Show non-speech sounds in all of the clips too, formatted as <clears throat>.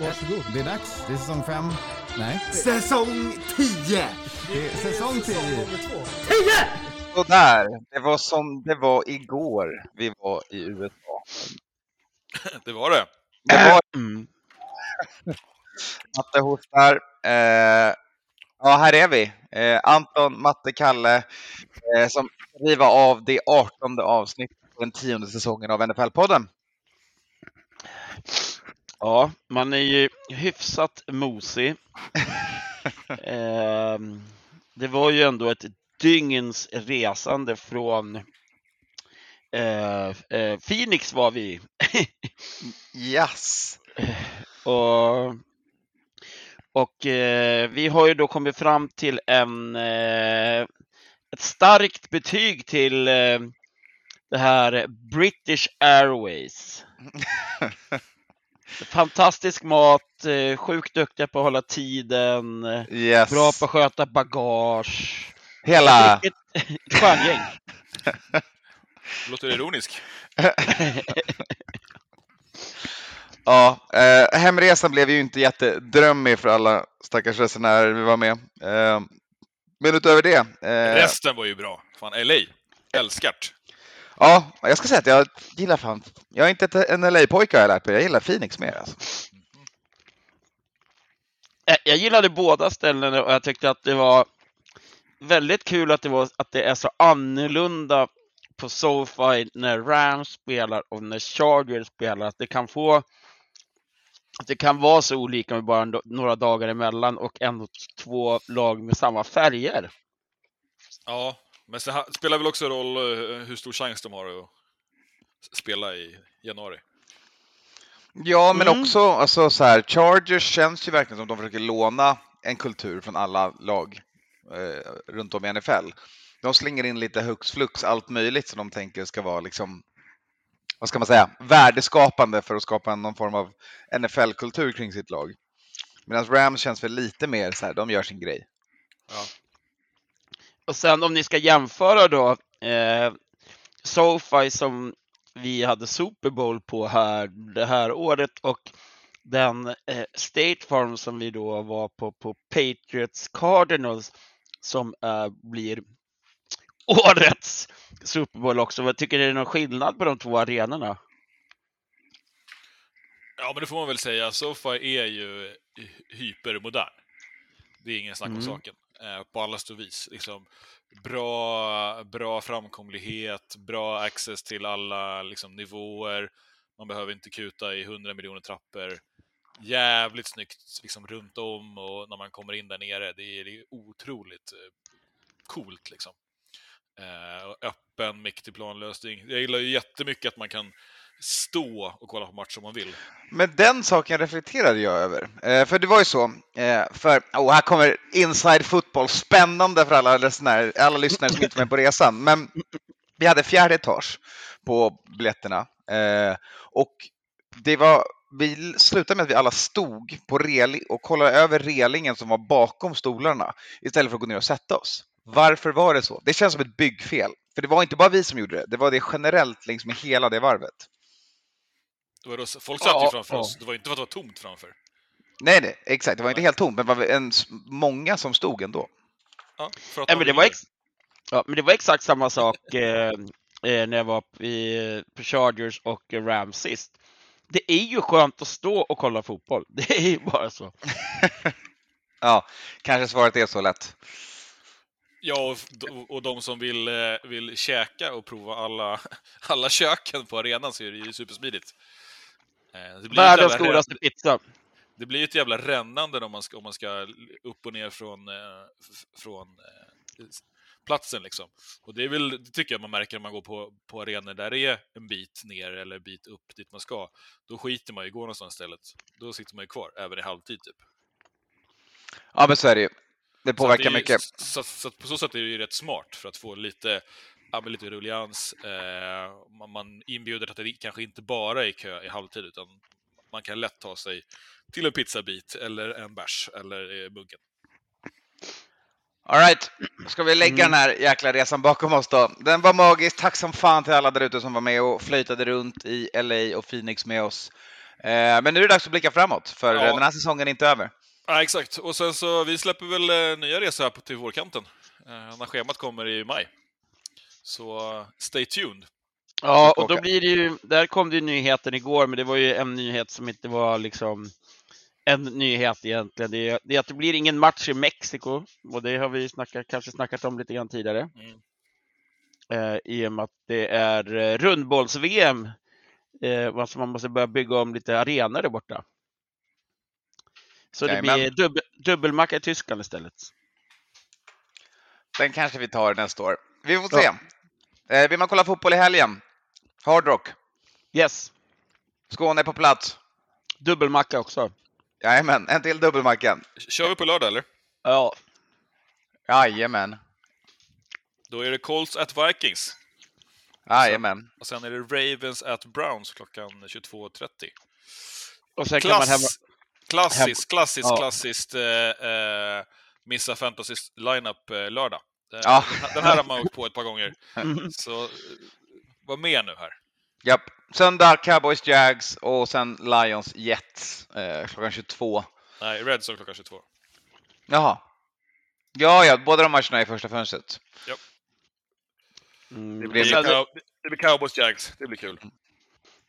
Varsågod. Det är dags. Det är säsong fem. Nej, Säsong 10! det är säsong tio. Och där, det var som det var igår vi var i USA. Det var det. Det var Matte hostar. Eh, ja, här är vi. Eh, Anton, Matte, Kalle eh, som riva av det 18 avsnittet på den tionde säsongen av NFL-podden. Ja, man är ju hyfsat mosig. <laughs> Ehm, det var ju ändå ett dygns resande från eh, eh, Phoenix var vi Yes. <laughs> och, och eh, vi har ju då kommit fram till en, eh, ett starkt betyg till eh, det här British Airways. <laughs> Fantastisk mat, eh, sjukt duktiga på att hålla tiden, eh, Yes. bra på att sköta bagage. Hela... Ett, <laughs> stjärngäng. Låter ironisk. <laughs> Ja, eh, hemresan blev ju inte jättedrömmig för alla stackars resenärer vi var med. Eh, men utöver det. Eh, Resten var ju bra. Fan, LA. Älskart. Ja, jag ska säga att jag gillar fan. Jag är inte en LA-pojke har jag lärt mig. Jag gillar Phoenix mer alltså. Jag gillade båda ställena och jag tyckte att det var väldigt kul att det, var, att det är så annorlunda på SoFi när Rams spelar och när Chargers spelar. Att det kan få att det kan vara så olika med bara några dagar emellan och ändå två lag med samma färger. Ja, men det spelar väl också roll eh, hur stor chans de har att spela i januari. Ja, men Mm. också alltså, så här, Chargers känns ju verkligen som de försöker låna en kultur från alla lag eh, runt om i NFL. De slänger in lite hux flux, allt möjligt som de tänker ska vara liksom, vad ska man säga, värdeskapande för att skapa någon form av NFL-kultur kring sitt lag. Medan Rams känns väl lite mer så här, de gör sin grej. Och sen om ni ska jämföra då eh, SoFi som vi hade Super Bowl på här det här året och den eh, State Farm som vi då var på på Patriots Cardinals som eh, blir årets Super Bowl också. Vad tycker ni är det någon skillnad på de två arenorna? Ja, men det får man väl säga. SoFi är ju hypermodern. Det är ingen snack om Mm. saken. Eh, på alla sätt och vis. Liksom, bra, bra framkomlighet, bra access till alla liksom, nivåer. Man behöver inte kuta i 100 miljoner trappor. Jävligt snyggt liksom, runt om och när man kommer in där nere. Det är, det är otroligt eh, coolt liksom. Eh, och öppen, mäktig planlösning. Jag gillar ju jättemycket att man kan stå och kolla på match om man vill. Men den saken reflekterade jag över. Eh, för det var ju så, eh, för, oh, här kommer inside football, spännande för alla, resenärer, alla lyssnare som inte är med på resan. Men vi hade fjärde etage på biljetterna. Eh, och det var, vi slutade med att vi alla stod på reling och kollade över relingen som var bakom stolarna istället för att gå ner och sätta oss. Varför var det så? Det känns som ett byggfel. För det var inte bara vi som gjorde det, det var det generellt längs med hela det varvet. Det var då, folk satt ju Ja, framför ja. oss. Det var inte för att det var tomt framför. Nej, nej, exakt. Det var inte helt tomt, men det var en, många som stod ändå. Ja, för att Ja, man men, det var ex- ja, men det var exakt samma sak <laughs> eh, eh, när jag var i, på Chargers och Rams sist. Det är ju skönt att stå och kolla fotboll. <laughs> Det är ju bara så. <laughs> Ja, kanske svaret är så lätt. Ja, och, och de som vill, eh, vill käka och prova alla, alla köken på arenan så är det ju supersmidigt. Eh, Det blir, ett Världens jävla, godaste pizza. det blir ju ett jävla rännande om man ska, om man ska upp och ner från, eh, från eh, platsen. Liksom. Och det, är väl, det tycker jag man märker när man går på, på arenor där det är en bit ner eller en bit upp dit man ska. Då skiter man ju i gå någonstans istället. Då sitter man ju kvar, även i halvtid typ. Ja, men så är det ju. Det Så påverkar är ju- mycket. Så, så, att på så sätt är det ju rätt smart för att få lite, men lite rullians. Eh, man, man inbjuder att det kanske inte bara är kö i halvtid, utan man kan lätt ta sig till en pizzabit eller en bärs eller eh, muggen. All right. Ska vi lägga Mm. den här jäkla resan bakom oss då? Den var magisk. Tack som fan till alla där ute som var med och flöjtade runt i LA och Phoenix med oss. Eh, Men nu är det dags att blicka framåt, för Ja. den här säsongen är inte över. Ja, exakt. Och sen så, vi släpper väl eh, nya resor här på, till vårkanten. Eh, när schemat kommer i maj. Så stay tuned. Ja, och då blir det ju, där kom det ju nyheten igår, men det var ju en nyhet som inte var liksom en nyhet egentligen. Det är, det är att det blir ingen match i Mexiko och det har vi snackat, kanske snackat om lite grann tidigare. Mm. Eh, I och med att det är rundbolls-VM. Eh, alltså man måste börja bygga om lite arenor där borta. Så det Jajamän. blir dubbel, dubbelmacka i Tyskland istället. Den kanske vi tar nästa år. Vi får se. Eh, Vill man kolla fotboll i helgen? Hard Rock. Yes, Skåne är på plats. dubbelmacka också. Jajamän, en till dubbelmacka. Kör vi på lördag, eller? Ja, Jajamän. Då är det Colts at Vikings. Jajamän. Och sen är det Ravens at Browns klockan 22.30. och sen kan man hemma... Klass, klassiskt, klassiskt, Ja. klassiskt eh, eh, Missa Fantasy Lineup eh, lördag. Den, Ja. den, här, har man åkt på ett par gånger. <laughs> Så var med nu här. Japp. Söndag Cowboys Jags och sen Lions Jets eh, klockan 22. Nej, Red Zone klockan 22. Jaha. Ja, ja, båda de matcherna är i första fönstret. Mm, Det blir Det blir, cow- det blir Cowboys Jags, det blir kul.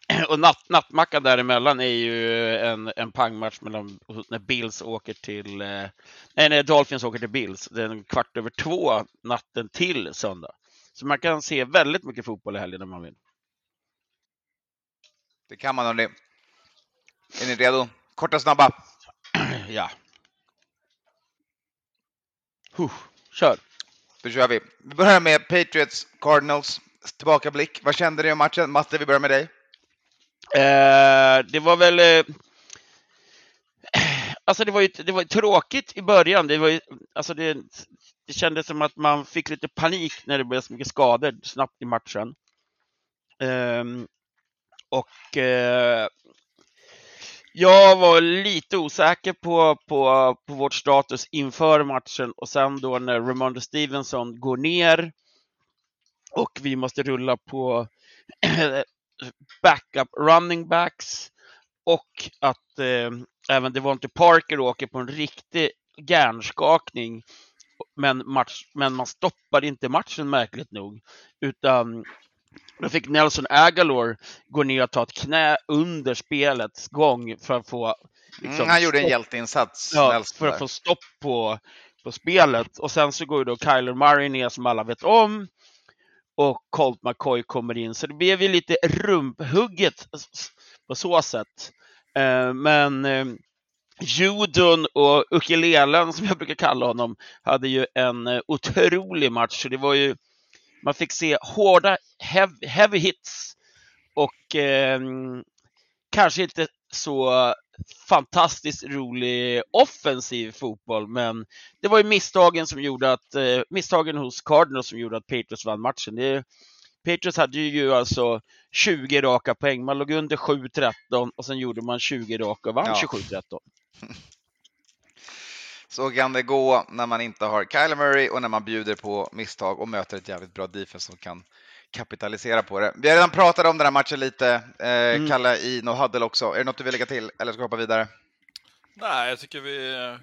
<clears throat> Och natt, nattmackan däremellan är ju en, en pangmatch mellan när Bills åker till... Eh, nej, när Dolphins åker till Bills. Det är en kvart över två natten till söndag. Så man kan se väldigt mycket fotboll i helgen om man vill. Det kan man om det. Är ni redo? Korta snabba. <clears throat> ja. Huh, kör! Då kör vi. Vi börjar med Patriots Cardinals tillbakablick. Vad kände ni om matchen? Matte, vi börjar med dig. Eh, det var väl... Eh, alltså det var ju det var tråkigt i början. Det, var ju, alltså det, det kändes som att man fick lite panik när det blev så mycket skador snabbt i matchen. Ehm, och eh, jag var lite osäker på, på, på vårt status inför matchen och sen då när Ramondo Stevenson går ner och vi måste rulla på <clears throat> eh, backup running backs och att eh, även Devonte Parker åker på en riktig hjärnskakning. Men, match, men man stoppade inte matchen märkligt nog. Utan då fick Nelson Agalor gå ner och ta ett knä under spelets gång för att få liksom, Mm, han gjorde en stopp- hjälteinsats. Ja, Nelson för att där. få stopp på, på spelet. Och sen så går ju då Kyler Murray ner som alla vet om. Och Colt McCoy kommer in. Så det blev ju lite rumphugget på så sätt. Eh, men eh, Judon och ukulelen, som jag brukar kalla honom, hade ju en eh, otrolig match. Så det var ju, man fick se hårda heavy, heavy hits och eh, kanske inte så fantastiskt rolig offensiv fotboll, men det var ju misstagen som gjorde att eh, misstagen hos Cardinals som gjorde att Patriots vann matchen. Det, Patriots hade ju alltså 20 raka poäng. Man låg under 7-13 och sen gjorde man 20 raka och vann Ja. 27-13. <laughs> Så kan det gå när man inte har Kyler Murray och när man bjuder på misstag och möter ett jävligt bra defense som kan kapitalisera på det. Vi har redan pratat om den här matchen lite, eh, Mm. Kalle i No Huddle också. Är det något du vill lägga till eller ska vi hoppa vidare? Nej, jag tycker vi eh,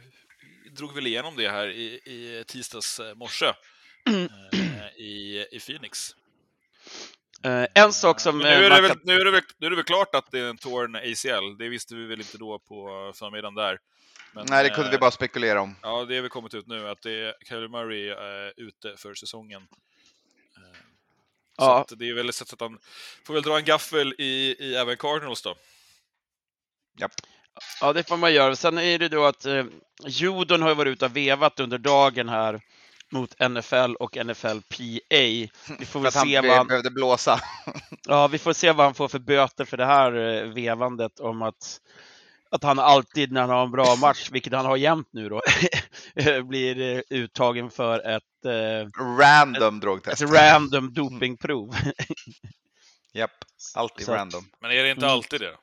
drog väl igenom det här i, i tisdags eh, morse eh, i, i Phoenix. Eh, en sak som... Nu, eh, är det väl, kan- nu, är det väl, nu är det väl klart att det är en torn ACL. Det visste vi väl inte då på förmiddagen där. Men, Nej, det kunde vi eh, bara spekulera om. Ja, det har väl kommit ut nu att det är Kyler Murray eh, ute för säsongen. Så Ja. att det är väl så att han får väl dra en gaffel i, i även Cardinals då. Ja, det får man göra. Sen är det då att eh, Judon har varit ute och vevat under dagen här mot NFL och NFL PA. Vi får För väl se vad han, behövde blåsa. ja, vi får se vad han får för böter för det här eh, vevandet om att, att han alltid när han har en bra match, vilket han har jämt nu då, <laughs> blir eh, uttagen för ett, eh, Random ett drogtest. random dopingprov. Japp, alltid Så random. Men är det inte Mm. alltid det?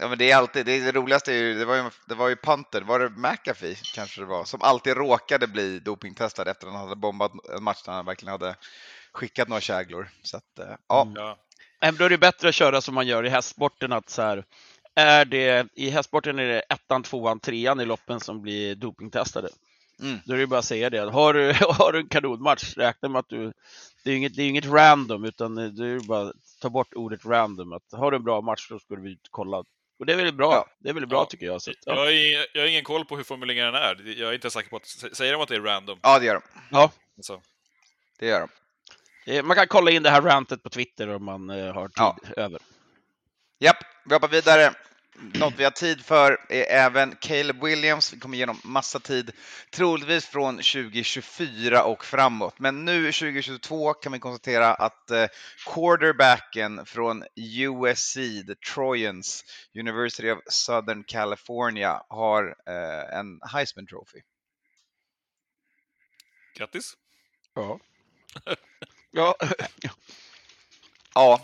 Ja, men det är alltid, det, är det roligaste är ju, det var ju, det var ju punter, var det McAfee kanske det var, som alltid råkade bli dopingtestad efter att han hade bombat en match där han verkligen hade skickat några käglor. Så att, eh, ja, Mm. Ja. Men Då är det bättre att köra som man gör i hästsporten, att så här, är det, i hästsporten är det ettan, tvåan, trean i loppen som blir dopingtestade. Mm. Då är det bara att säga det. Har du, <laughs> har du en kanonmatch, räkna med att du... Det är inget, det är inget random, utan det är bara att ta bort ordet random. Att har du en bra match, då ska du ut och kolla. Och det är väl bra. Ja. Det är väl bra Ja. tycker jag. Så, att, Jag, ja. har ingen, jag har ingen koll på hur formuleringen är. Jag är inte säker på att... Säger de att det är random? ja, det gör de. Ja. Alltså, Det gör de. Man kan kolla in det här rantet på Twitter om man eh, har tid Ja. över. Japp, vi hoppar vidare. Något vi har tid för är även Caleb Williams. Vi kommer igenom massa tid, troligtvis från 2024 och framåt. Men nu 2022 kan vi konstatera att eh, quarterbacken från USC, the Trojans, University of Southern California, har eh, en Heisman Trophy. grattis! Ja. <laughs> ja. Ja,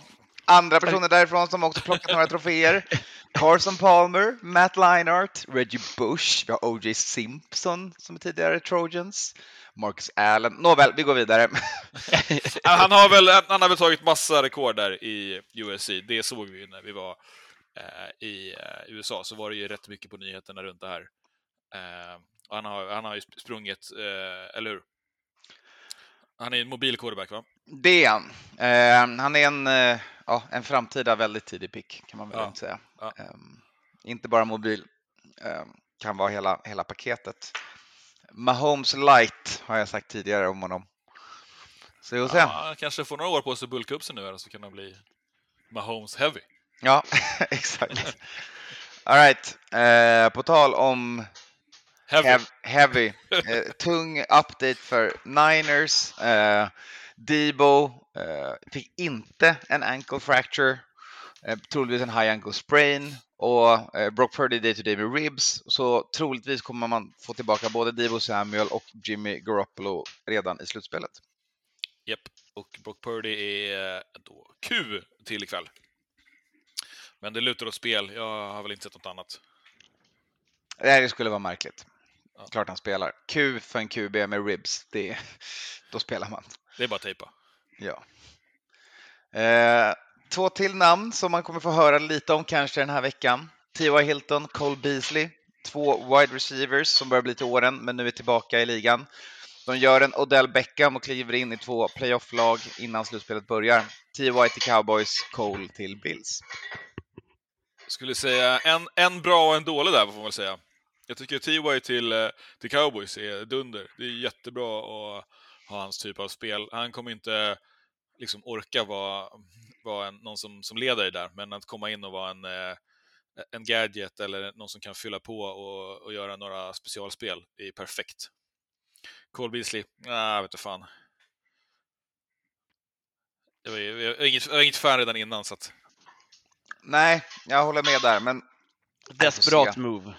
andra personer därifrån som också plockat några troféer. Carson Palmer, Matt Leinart, Reggie Bush, vi har O.J. Simpson som är tidigare Trojans, Marcus Allen. Nåväl, vi går vidare. Han har, väl, han har väl tagit massa rekord där i USC. Det såg vi ju när vi var eh, i eh, USA, så var det ju rätt mycket på nyheterna runt det här. Eh, han, har, han har ju sprungit, eh, eller hur? Han är en mobil quarterback, va? Det är han. Eh, han är en, eh, ja, en framtida väldigt tidig pick kan man väl Ja. säga. Ja. Ehm, inte bara mobil, ehm, kan vara hela, hela paketet. Mahomes light har jag sagt tidigare om honom. Så vi får. Ja, han kanske får några år på sig att bulka upp sig nu här, så kan han bli Mahomes heavy. Ja, <laughs> exakt. All right. Eh, på tal om Heavy. heavy, eh, tung update för Niners. Debo eh, fick inte en ankle fracture, eh, troligtvis en high ankle sprain och eh, Brock Purdy day to day med ribs. Så troligtvis kommer man få tillbaka både Debo Samuel och Jimmy Garoppolo redan i slutspelet. Japp. Och Brock Purdy är eh, då Q till ikväll. Men det lutar åt spel. Jag har väl inte sett något annat. Nej, det skulle vara märkligt. Ja. Klart han spelar. Q för en QB med ribs, det, då spelar man. Det är bara att tejpa. Ja. Eh, två till namn som man kommer få höra lite om kanske den här veckan. T.Y. Hilton, Cole Beasley. Två wide receivers som börjar bli till åren, men nu är tillbaka i ligan. De gör en Odell Beckham och kliver in i två playoff-lag innan slutspelet börjar. T.Y. till Cowboys, Cole till Bills. skulle säga en, en bra och en dålig där, får man väl säga. Jag tycker T.Y. till, eh, till Cowboys är dunder. Det är jättebra att ha hans typ av spel. Han kommer inte liksom orka vara, vara en, någon som, som leder där, men att komma in och vara en, eh, en gadget eller någon som kan fylla på och, och göra några specialspel är perfekt. Cole Beasley, nej, vet du fan. Jag var, jag var inget, jag var inget fan redan innan, så att Nej, jag håller med där, men Desperat move.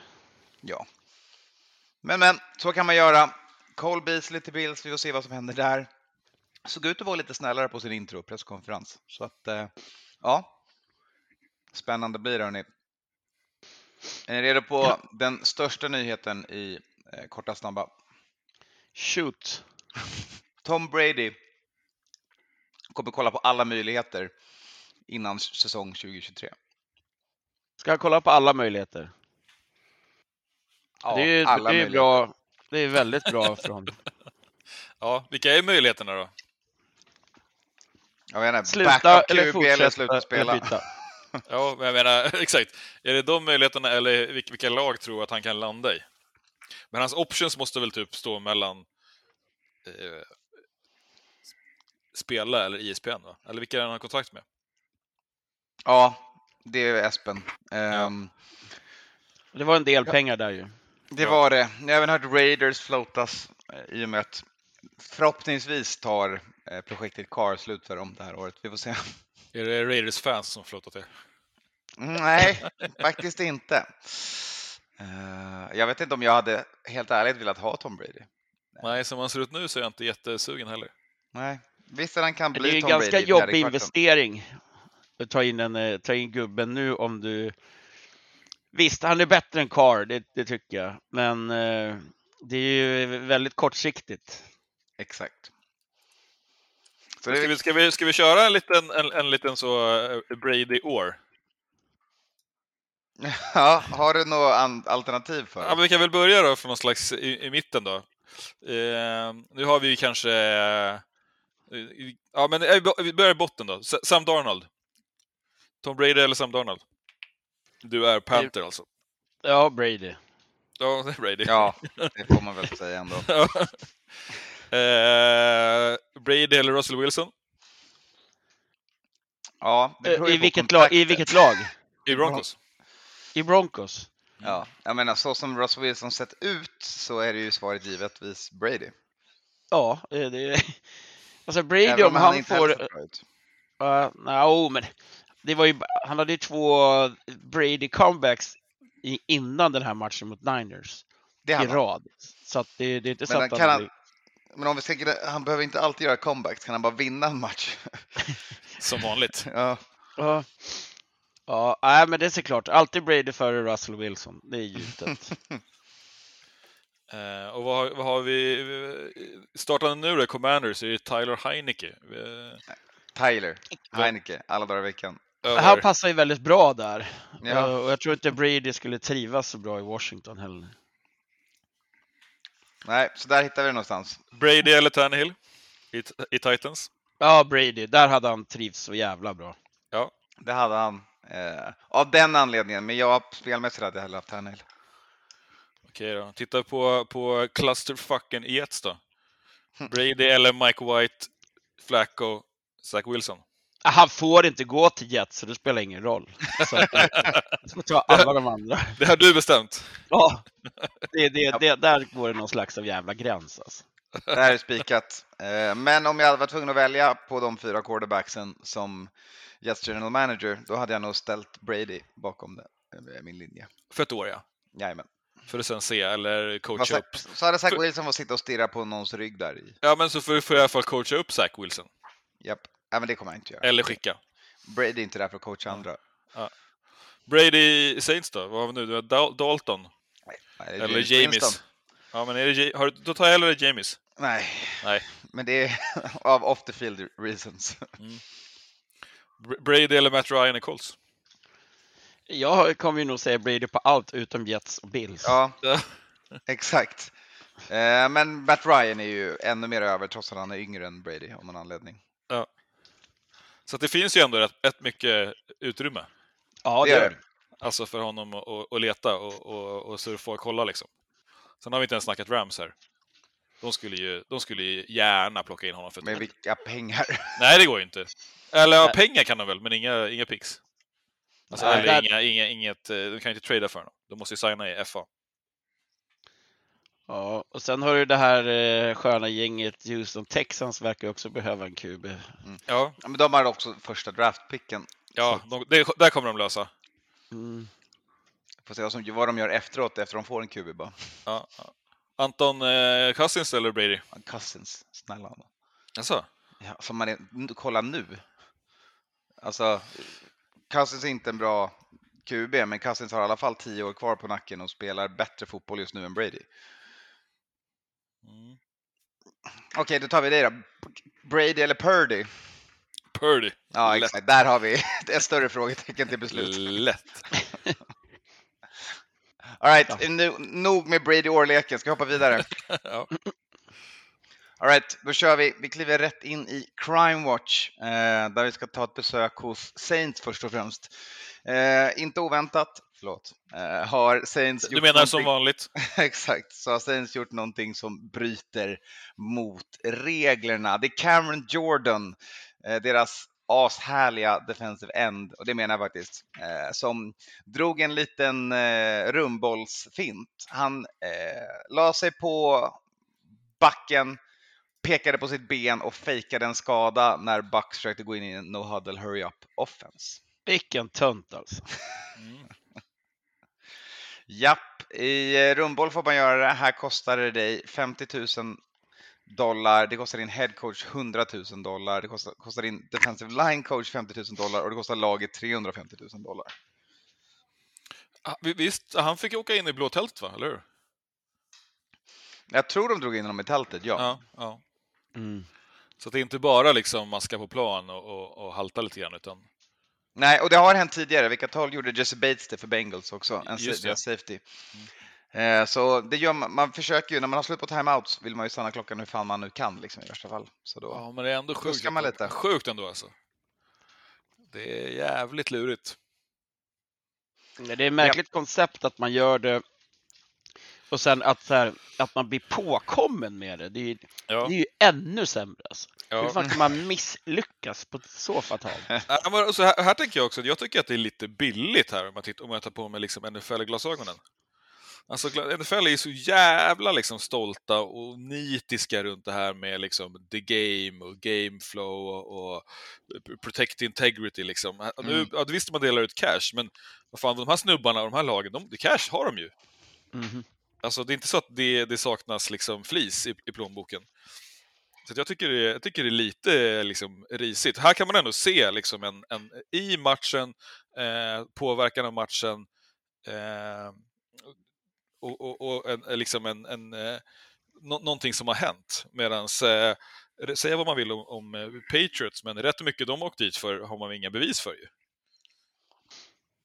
Ja. Men, men, så kan man göra. Cole Beasley till Bills, vi får se vad som händer där. Såg ut att vara lite snällare på sin intro presskonferens. Så att, eh, ja. Spännande blir det, hörni. Är ni redo på den största nyheten i eh, korta snabba? Shoot. Tom Brady kommer kolla på alla möjligheter innan säsong 2023. Ska jag kolla på alla möjligheter? Ja, det är ju alla det är möjligheter. bra. Det är väldigt bra för honom. <laughs> ja, vilka är möjligheterna då? Jag inte, Sluta eller fortsätta eller sluta spela. <laughs> Ja, men jag menar, <laughs> exakt. Är det de möjligheterna eller vilka, lag tror att han kan landa i? Men hans options måste väl typ stå mellan eh, spela eller ISPN, va? Eller vilka är han har kontakt med? Ja, det är Espen. Ehm, Det var en del pengar där ju. Det Ja. var det. Jag har även hört Raiders floatas eh, i och med att förhoppningsvis tar eh, projektet Car slut för dem det här året. Vi får se. Är det Raiders-fans som flottat er? Nej, <laughs> faktiskt inte. Eh, jag vet inte om jag hade helt ärligt velat ha Tom Brady. Nej, som han ser ut nu så är jag inte jättesugen heller. Nej, visst är han kan Det är bli en Tom ganska Brady. i fjärde jobbig kvarten. investering att ta in, en, ta in gubben nu om du... Visst, han är bättre än Carr, det, det tycker jag. Men eh, det är ju väldigt kortsiktigt. Exakt. Så Ska det, vi, ska vi, ska vi köra en liten, en, en liten så eh, Brady-år? <laughs> ja, har du något alternativ för Ja, men vi kan väl börja då från någon slags i, i mitten då. Eh, nu har vi ju kanske... Eh, ja, men eh, vi börjar i botten då. Sam Darnold. Tom Brady eller Sam Darnold? Du är Panther alltså? Ja, Brady. Ja, det <laughs> är Brady. Ja, det får man väl säga ändå. <laughs> eh, Brady eller Russell Wilson? Ja, Eh, I vilket, lag, I vilket lag? I Broncos? I Broncos? Ja, jag menar så som Russell Wilson sett ut så är det ju svaret givetvis Brady. Ja, det är... <laughs> Alltså Brady Även om han han får... Uh, no, men det var ju, han hade ju två Brady comebacks i, innan den här matchen mot Niners Det i rad. Så att det, det är inte så Men att han han blir- Men om vi ska, han behöver inte alltid göra comebacks, kan han bara vinna en match? <laughs> Som vanligt. ja, Ja, ja nej, men det är såklart. Alltid Brady före Russell Wilson. Det är givet. <laughs> Eh, och vad, har- vad har vi? Startande nu då, Commanders, är det Tyler Heineke. Eh, Tyler, Heineke, alla dagar i veckan. Över- Han passar ju väldigt bra där. Ja. Eh, Och jag tror inte Brady skulle trivas så bra i Washington heller. Nej, så där hittar vi det någonstans. Brady eller Tannehill i, i Titans? Ja, Brady. Där hade han trivts så jävla bra. Ja. Det hade han. Eh, av den anledningen, men jag spelmässigt hade jag hellre haft Tannehill. Okej då. Titta på, på clusterfucken Jets då. <laughs> Brady eller Mike White, Flacco, Zach Wilson. Han får inte gå till Jets, så det spelar ingen roll. Så att, <laughs> jag ska ta alla de andra. Det har du bestämt. Ja, det, det, det, där går det någon slags av jävla gräns alltså. Det här är spikat. Eh, men om jag hade varit tvungen att välja på de fyra quarterbacksen som Jets general manager, då hade jag nog ställt Brady bakom det, eh, min linje. För ett år ja. Jajamän. För att sen se, eller coacha upp. Så hade Zach Wilson fått sitta och stirra på någons rygg där i. Ja, men så får jag i alla fall coacha upp Zach Wilson. Japp. Ja, men det kommer jag inte göra. Eller skicka. Brady är inte där för att coacha andra. Brady Saints då? Vad har vi nu? Du har Dal- Dalton. Nej, det är Eller James. Ja, men är det, Ja- har, du- då tar jag hellre James. Nej, Nej. men det är <laughs> av off the field reasons. Br- Brady eller Matt Ryan i Colts? Jag kommer ju nog säga Brady på allt utom Jets och Bills. Ja, Ja. <laughs> exakt. Eh, Men Matt Ryan är ju ännu mer över trots att han är yngre än Brady av någon anledning. Så att det finns ju ändå rätt, rätt mycket utrymme. ja det gör det. Alltså för honom att, leta och, och, och surfa och kolla liksom. Sen har vi inte ens snackat Rams här. De skulle ju, de skulle ju gärna plocka in honom för år. vilka pengar. <laughs> Nej, det går ju inte. Eller ja, Nej. pengar kan de väl, men inga, inga picks. Alltså, Nej, eller där- inga, inga, inget, eh, de kan ju inte trada för honom. De måste ju signa i FA. Ja, och sen har du det här eh, sköna gänget Houston Texans verkar också behöva en QB. Ja, Ja, men de har också första draftpicken. ja de, det, där kommer de lösa. Mm. Får se vad, som, vad de gör efteråt efter de får en QB bara. Ja, ja. Anton eh, Cousins eller Brady? Cousins, snälla. Alltså, Ja, som man är, kolla nu. Alltså, Cousins är inte en bra QB, men Cousins har i alla fall tio år kvar på nacken och spelar bättre fotboll just nu än Brady. Mm. Okej, då tar vi det då. Brady eller Purdy? Purdy. Ja, Lätt. exakt. Där har vi <laughs> ett större frågetecken till beslut. Lätt. <laughs> All right, nu, nog med Brady-årleken. Ska vi hoppa vidare? <laughs> ja. All right, då kör vi. Vi kliver rätt in i Crime Watch, eh, där vi ska ta ett besök hos Saints först och främst. Eh, inte oväntat, förlåt, eh, har Saints Du menar som någonting- vanligt? <laughs> Exakt, så har Saints gjort någonting som bryter mot reglerna. Det är Cameron Jordan, eh, deras ashärliga defensive end, och det menar jag faktiskt, eh, som drog en liten eh, rumbollsfint. Han eh, la sig på backen pekade på sitt ben och fejkade en skada när Bucks försökte gå in i en no huddle hurry up offense. Vilken tönt alltså. Mm. Japp, i eh, rundboll får man göra det. Här kostar det dig 50 000 dollar, det kostar din head coach 100 000 dollar, det kostar, kostar din defensive line coach 50 000 dollar och det kostar laget 350 000 dollar. Ah, vi- Visst, han fick åka in i blå tältet, va? Eller hur? Jag tror de drog in honom i tältet, ja. Ja. ja. Mm. Så att det är inte bara liksom maska på plan och, och, och halta lite grann, utan Nej, och det har hänt tidigare. Vilka tal gjorde Jesse Bates det för Bengals också? En Just det. safety. Eh, så det gör man, man försöker ju, när man har slut på timeouts vill man ju stanna klockan hur fan man nu kan liksom, i värsta fall. Så då, ja, men det är ändå sjukt. Man lite. Sjukt ändå alltså. Det är jävligt lurigt. Det är ett märkligt koncept att man gör det och sen att, så här, att man blir påkommen med det. Det är, ju- Ja. det är ju ännu sämre. Alltså. Hur Ja. fan kan man misslyckas på så fatalt? <laughs> Men så här, här tänker jag också, jag tycker att det är lite billigt här om jag, tittar, om jag tar på mig liksom NFL-glasögonen. Alltså, NFL är ju så jävla liksom stolta och nitiska runt det här med liksom the game och game flow och, och protect integrity. Liksom. Nu, Mm. ja, visst man delar ut cash, men vad fan, de här snubbarna och de här lagen, de, cash har de ju. Mhm. Alltså, det är inte så att det, det saknas liksom flis i, i plånboken. Så att jag, tycker det, jag tycker det är lite liksom, risigt. Här kan man ändå se liksom, en, en, i matchen, eh, påverkan av matchen eh, och, och, och en, liksom en, en, eh, nå, någonting som har hänt. Medan, eh, säga vad man vill om, om eh, Patriots, men rätt mycket de åkt dit för har man inga bevis för ju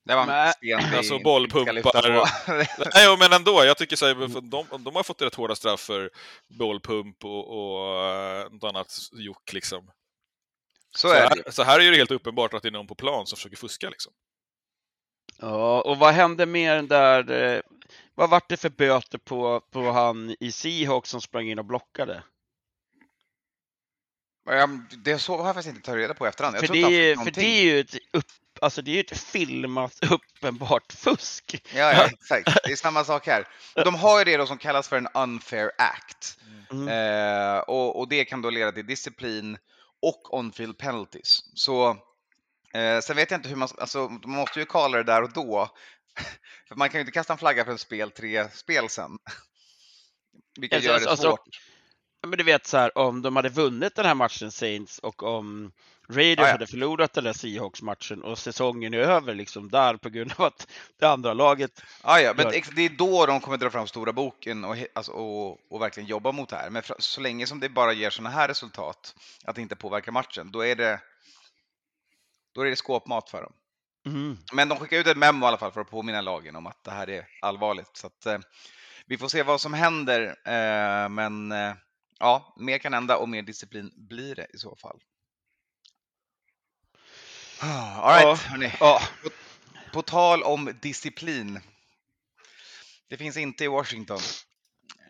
det var Nej, en sten alltså bollpumpar. <laughs> Nej, men ändå. Jag tycker så här, de, de har fått rätt hårda straff för bollpump och, och eh, något annat jock. Liksom. Så Så, är det. här, så här är det helt uppenbart att det är någon på plan som försöker fuska. Liksom. Ja, och vad hände med den där, eh, vad vart det för böter på, på han i Seahawks som sprang in och blockade? Det så har jag faktiskt inte tagit reda på i efterhand. Jag För det, för det är ju ett upp, alltså det är ett filmat <laughs> uppenbart fusk. Ja, ja, exakt. Det är samma sak här. De har ju det då som kallas för en unfair act. Mm. Eh, och, och det kan då leda till disciplin och on-field penalties. Så eh, sen vet jag inte hur man, alltså man måste ju kalla det där och då. <laughs> För man kan ju inte kasta en flagga för en spel tre spel sen. Vilket Alltså, gör det alltså, svårt. Men du vet så här, om de hade vunnit den här matchen Saints och om Raiders Ja, ja. hade förlorat den där Seahawks-matchen och säsongen är över liksom där på grund av att det andra laget Ja, ja, men gör- det är då de kommer dra fram stora boken och, alltså, och, och verkligen jobba mot det här. Men så länge som det bara ger sådana här resultat, att det inte påverkar matchen, då är det, då är det skåpmat för dem. mm. Men de skickar ut ett memo i alla fall för att påminna lagen om att det här är allvarligt. Så att, eh, vi får se vad som händer. Eh, men eh, ja, mer kan hända och mer disciplin blir det i så fall. All right, hörni. Ja, På tal om disciplin. Det finns inte i Washington.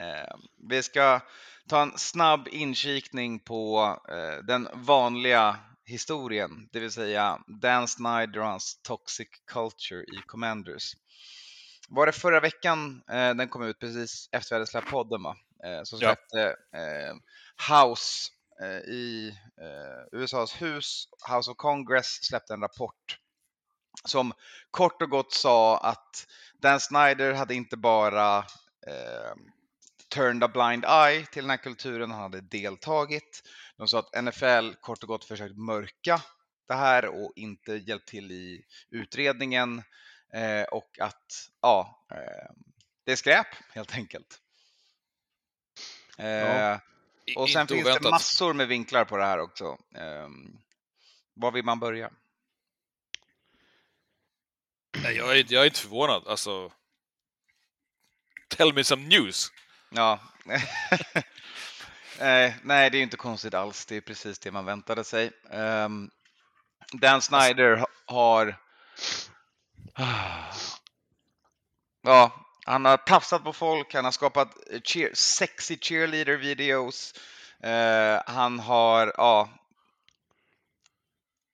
Eh, vi ska ta en snabb inkikning på eh, den vanliga historien, det vill säga Dan Snyder och hans toxic culture i Commanders. Var det förra veckan eh, den kom ut precis efter vi hade släppt podden va? Eh, så Ja. släppte eh, House eh, i eh, USAs hus, House of Congress släppte en rapport som kort och gott sa att Dan Snyder hade inte bara eh, turned a blind eye till den här kulturen, han hade deltagit. De sa att NFL kort och gott försökt mörka det här och inte hjälpt till i utredningen eh, och att ja, eh, det är skräp helt enkelt. Eh, Ja. och sen inte finns oväntat. det massor med vinklar på det här också. Eh, var vill man börja? Nej, jag, är, jag är inte förvånad. Alltså, tell me some news. Ja. <laughs> Eh, nej, det är inte konstigt alls. Det är precis det man väntade sig. Ehm, Dan Snyder ha- har... <sighs> Ja, han har tafsat på folk, han har skapat cheer, sexy cheerleader-videos. Eh, han har, ja,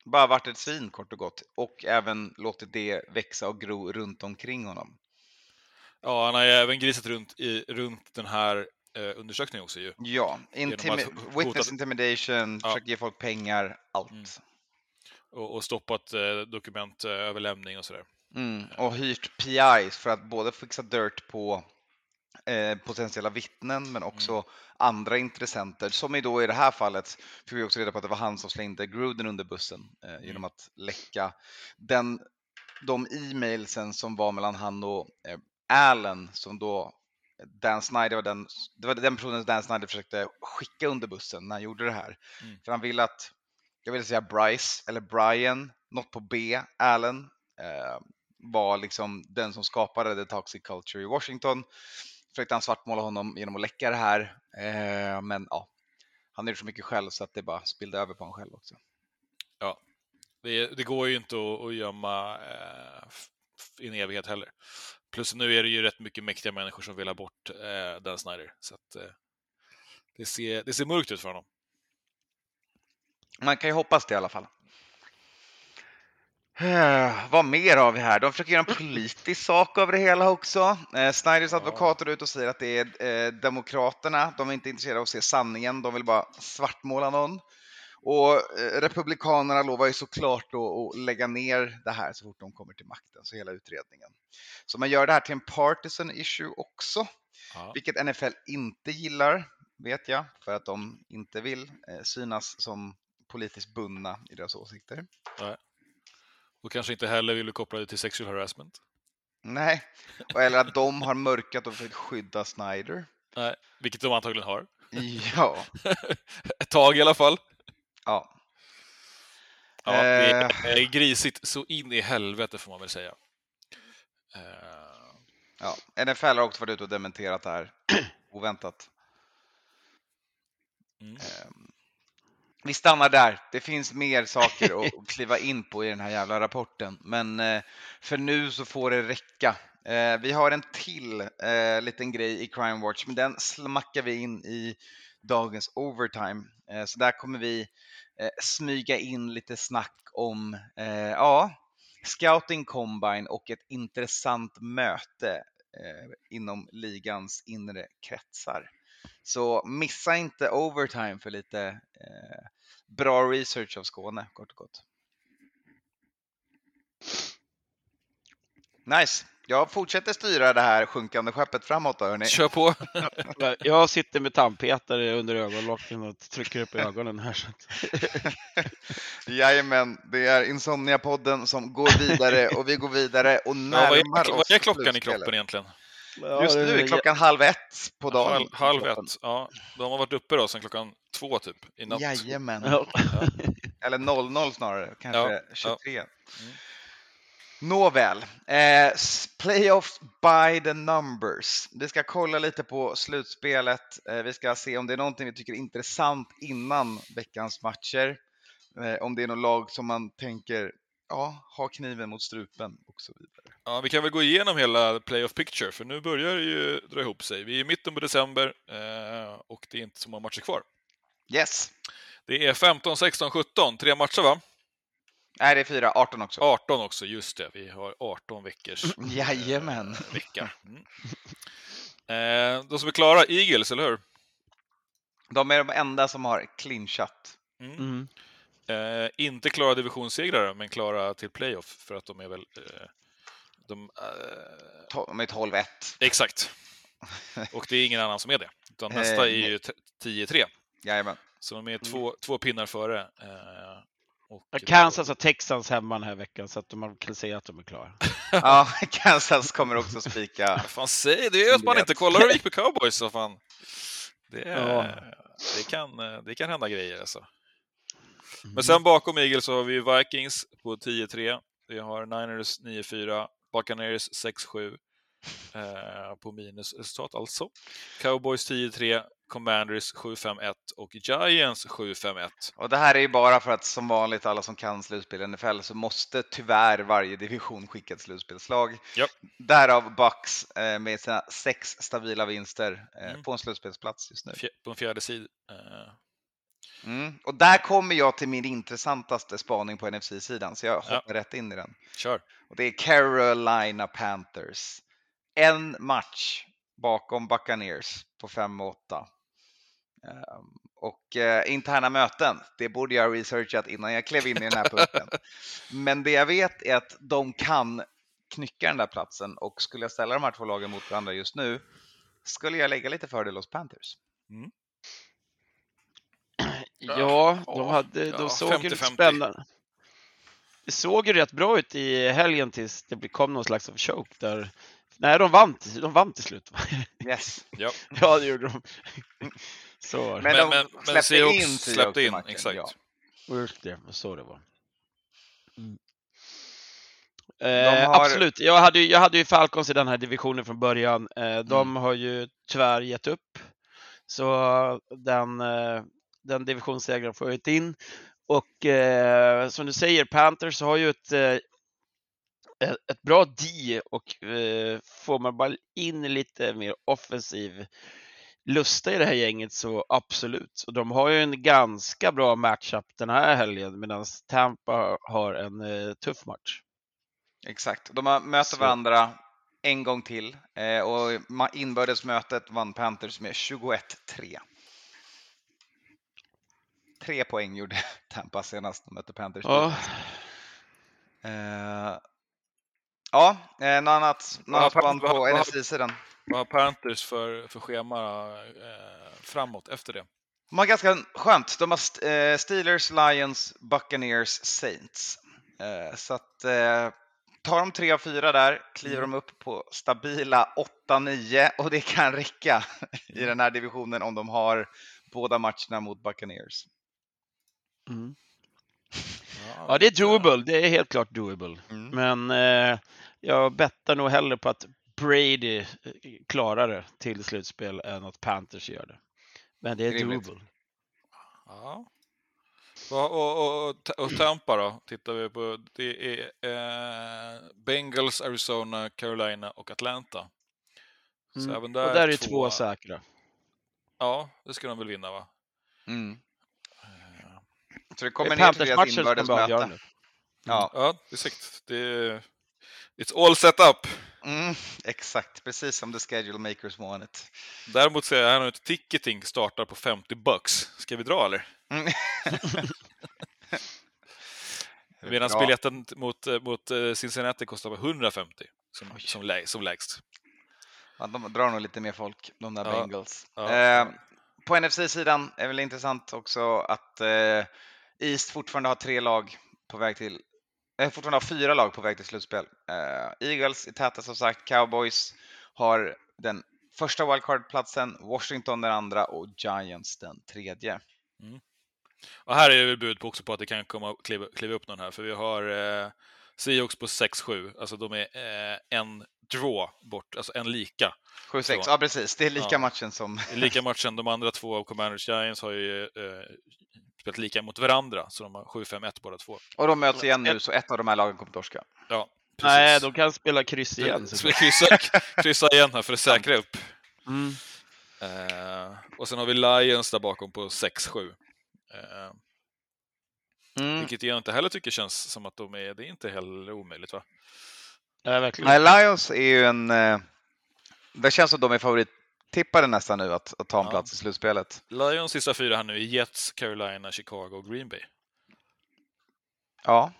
bara varit ett svin kort och gott. Och även låtit det växa och gro runt omkring honom. Ja, han har ju även grisat runt, i, runt den här eh, undersökning också ju. Ja, intimi- witness intimidation, Ja. försöka ge folk pengar, allt. Mm. Och, och stoppat eh, dokumentöverlämning och sådär. Mm. Och hyrt PIs för att både fixa dirt på eh, potentiella vittnen men också andra intressenter. Som i då i det här fallet fick vi också reda på att det var han som slängde Gruden under bussen eh, genom att läcka den, de e-mailsen som var mellan han och eh, Allen som då Dan Snyder var den, det var den personen Dan Snyder försökte skicka under bussen när han gjorde det här. Mm. För han ville att, jag vill säga Bryce eller Brian, något på B, Allen, eh, var liksom den som skapade the toxic culture i Washington. Försökte han svartmåla honom genom att läcka det här. Eh, men ja, han är så mycket själv så att det bara spillde över på honom själv också. Det, det går ju inte att, att gömma eh, i en evighet heller. Plus nu är det ju rätt mycket mäktiga människor som vill ha bort eh, Dan Snyder. Så att, eh, det, ser, det ser mörkt ut för honom. Man kan ju hoppas det i alla fall. <sighs> Vad mer har vi här? De försöker göra en politisk sak av det hela också. Eh, Snyders advokater är ute och säger att det är eh, Demokraterna. De är inte intresserade av att se sanningen. De vill bara svartmåla någon. Och eh, Republikanerna lovar ju såklart då att lägga ner det här så fort de kommer till makten, så hela utredningen. Så man gör det här till en partisan issue också, Ja. vilket NFL inte gillar, vet jag, för att de inte vill eh, synas som politiskt bundna i deras åsikter. Och kanske inte heller vill du koppla det till sexual harassment. Nej, eller att de har mörkat och försökt skydda Snyder. Nej, vilket de antagligen har. Ja, <laughs> Ett tag i alla fall. ja. Ja, det Eh. är grisigt så in i helvete får man väl säga. Eh, ja. NFL har också varit ute och dementerat det här, <clears throat> oväntat. Mm. Vi stannar där. Det finns mer saker att <laughs> kliva in på i den här jävla rapporten, men eh, för nu så får det räcka. Eh, vi har en till eh, liten grej i Crime Watch, men den smackar vi in i dagens overtime. Så där kommer vi smyga in lite snack om ja, Scouting Combine och ett intressant möte inom ligans inre kretsar. Så missa inte overtime för lite eh, bra research av Skåne, kort och gott. Nice. Jag fortsätter styra det här sjunkande skeppet framåt då, hörni. Kör på! <laughs> Jag sitter med tandpetare under ögonlocken och trycker upp ögonen här. Så. <laughs> Jajamän, det är Insomnia-podden som går vidare och vi går vidare och Ja, närmar vad, är, oss vad är klockan i kroppen egentligen? Just nu är klockan halv ett på dagen. Halv, halv ett. Ja, de har varit uppe då sedan klockan två typ. I natt. Jajamän. Ja. Eller 00 snarare, kanske Ja, ja. 23. Mm. Nåväl, eh, playoffs by the numbers. Vi ska kolla lite på slutspelet. Eh, vi ska se om det är någonting vi tycker är intressant innan veckans matcher. Eh, om det är något lag som man tänker, ja, ha kniven mot strupen och så vidare. Ja, vi kan väl gå igenom hela playoff picture, för nu börjar det ju dra ihop sig. Vi är i mitten på december eh, och det är inte så många matcher kvar. Yes, Det är 15, 16, 17, tre matcher va? nej det är fyra, 18 också. 18 också, just det. Vi har 18 veckors <clears throat> Jajamän. eh, vecka. Mm. Eh, de som är klara, Eagles, eller hur? De är de enda som har clinchat. Mm. Mm. Eh, inte klara divisionssegrare, men klara till playoff, för att de är väl... Eh, de, eh, De är 12-1. exakt. <laughs> Och det är ingen annan som är det. Utan nästa är ju t- 10-3. Jajamän. Så de är två, två pinnar före. Eh, och Kansas och Texans hemma den här veckan så att man kan säga att de är klara. <laughs> Ja, <laughs> Kansas kommer också spika. Fan säg det? är att man inte kollar hur det gick med cowboys. Så fan. Det, Ja. det, kan, eh, det kan hända grejer alltså. Mm. Men sen bakom Eagles så har vi Vikings på 10-3. Vi har Niners 9-4, Buccaneers 6-7 eh, på minusresultat alltså. Cowboys 10-3, Commanders 7-5-1 och Giants 7-5-1. Och det här är ju bara för att som vanligt alla som kan slutspel i NFL så måste tyvärr varje division skicka ett slutspelslag. Japp. Därav Bucks eh, med sina sex stabila vinster eh, Mm. på en slutspelsplats just nu. Fjär- På en fjärde sid. Eh, Mm. Och där kommer jag till min intressantaste spaning på NFC-sidan, så jag hoppar rätt in i den. kör! Och det är Carolina Panthers. En match bakom Buccaneers på 5 och 8. Ehm, Och eh, interna möten, det borde jag ha researchat innan jag klev in i den här punkten. <laughs> Men det jag vet är att de kan knycka den där platsen och skulle jag ställa de här två lagen mot varandra just nu skulle jag lägga lite fördel hos Panthers. Ja, Ja, de, hade, ja, de såg ju lite 50-50. spännande. Det såg ju rätt bra ut i helgen tills det kom någon slags av choke där. Nej, de vann, de vann till slut. Yes. <laughs> Ja. ja, det gjorde de. Så. Men, Men- de men- men släppte Seahawks in släppte in, matchen, exakt. Ja. Just det, så det var. Mm. Eh, har- Absolut, jag hade, ju- jag hade ju Falcons i den här divisionen från början. Eh, de Mm. har ju tyvärr gett upp. Så den, eh, den divisionssegern får jag inte in. Och eh, som du säger, Panthers har ju ett, eh, ett, bra D och eh, får man bara in lite mer offensiv lusta i det här gänget så absolut. Och de har ju en ganska bra matchup den här helgen medan Tampa har en eh, tuff match. Exakt, de har- möter Så. varandra en gång till eh, och ma- inbördesmötet vann Panthers med 21-3. Tre poäng gjorde <laughs> Tampa senast de mötte Panthers. Ja, Eh, ja, eh, något annat, något annat band på NFC-sidan. Vad har Panthers för, för schema eh, framåt efter det? De har ganska skönt. De har eh, Steelers, Lions, Buccaneers, Saints. Eh, så att tar de tre av fyra där kliver Mm. de upp på stabila 8-9 och det kan räcka <laughs> i den här divisionen om de har båda matcherna mot Buccaneers. Mm. ja, det är doable. Det är helt klart doable. Mm. Men eh, jag bettar nog hellre på att Brady eh, klarar det till slutspel än att Panthers gör det. Men det är Rimligt. doable. Ja. Och, och, och, och Tampa då? Tittar vi på. Det är eh, Bengals, Arizona, Carolina och Atlanta. Så Mm. även där, och där är två säkra. Ja, det ska de väl vinna va? Mm. Eh, Så det kommer ner till deras inbördes möte. nu. Ja, Ja, exakt. Det är, it's all set up. mm, exakt. Precis som the schedule makers want it. Däremot ser jag här att ticketing startar på 50 bucks. Ska vi dra eller? Mm. <laughs> Medan biljetten mot, mot eh, Cincinnati kostar bara 150 som, Oj. som, lä, som lägst. Ja, de drar nog lite mer folk, de där Ja. Bengals. Ja. Eh, på NFC-sidan är väl intressant också att eh, East fortfarande har tre lag på väg till, eh, fortfarande har fyra lag på väg till slutspel. Eh, Eagles är täta som sagt, Cowboys har den första wildcard-platsen, Washington den andra och Giants den tredje. Och här är det bud på också på att det kan komma kliva, kliva upp någon här, för vi har eh, Seahawks på 6-7, alltså de är eh, en draw bort, alltså en lika. 7-6, Så. ja precis, det är lika Ja. matchen som... Det är lika matchen, de andra två av Commanders Giants har ju eh, spelat lika mot varandra, så de har 7-5-1 båda två. Och de möts igen nu, så ett av de här lagen kommer torska. Ja, precis. Nej, de kan spela kryss igen. Så vi kryssar, kryssar igen här för att säkra upp. Mm. Eh, och sen har vi Lions där bakom på 6-7. Eh, Mm. vilket jag inte heller tycker känns som att de är, det är inte heller omöjligt va? Nej, verkligen. Nej, Lions är ju en... eh, Det känns som de är favorittippade nästan nu att, att ta en Ja. plats i slutspelet. Lions sista fyra här nu är Jets, Carolina, Chicago och Green Bay. Ja,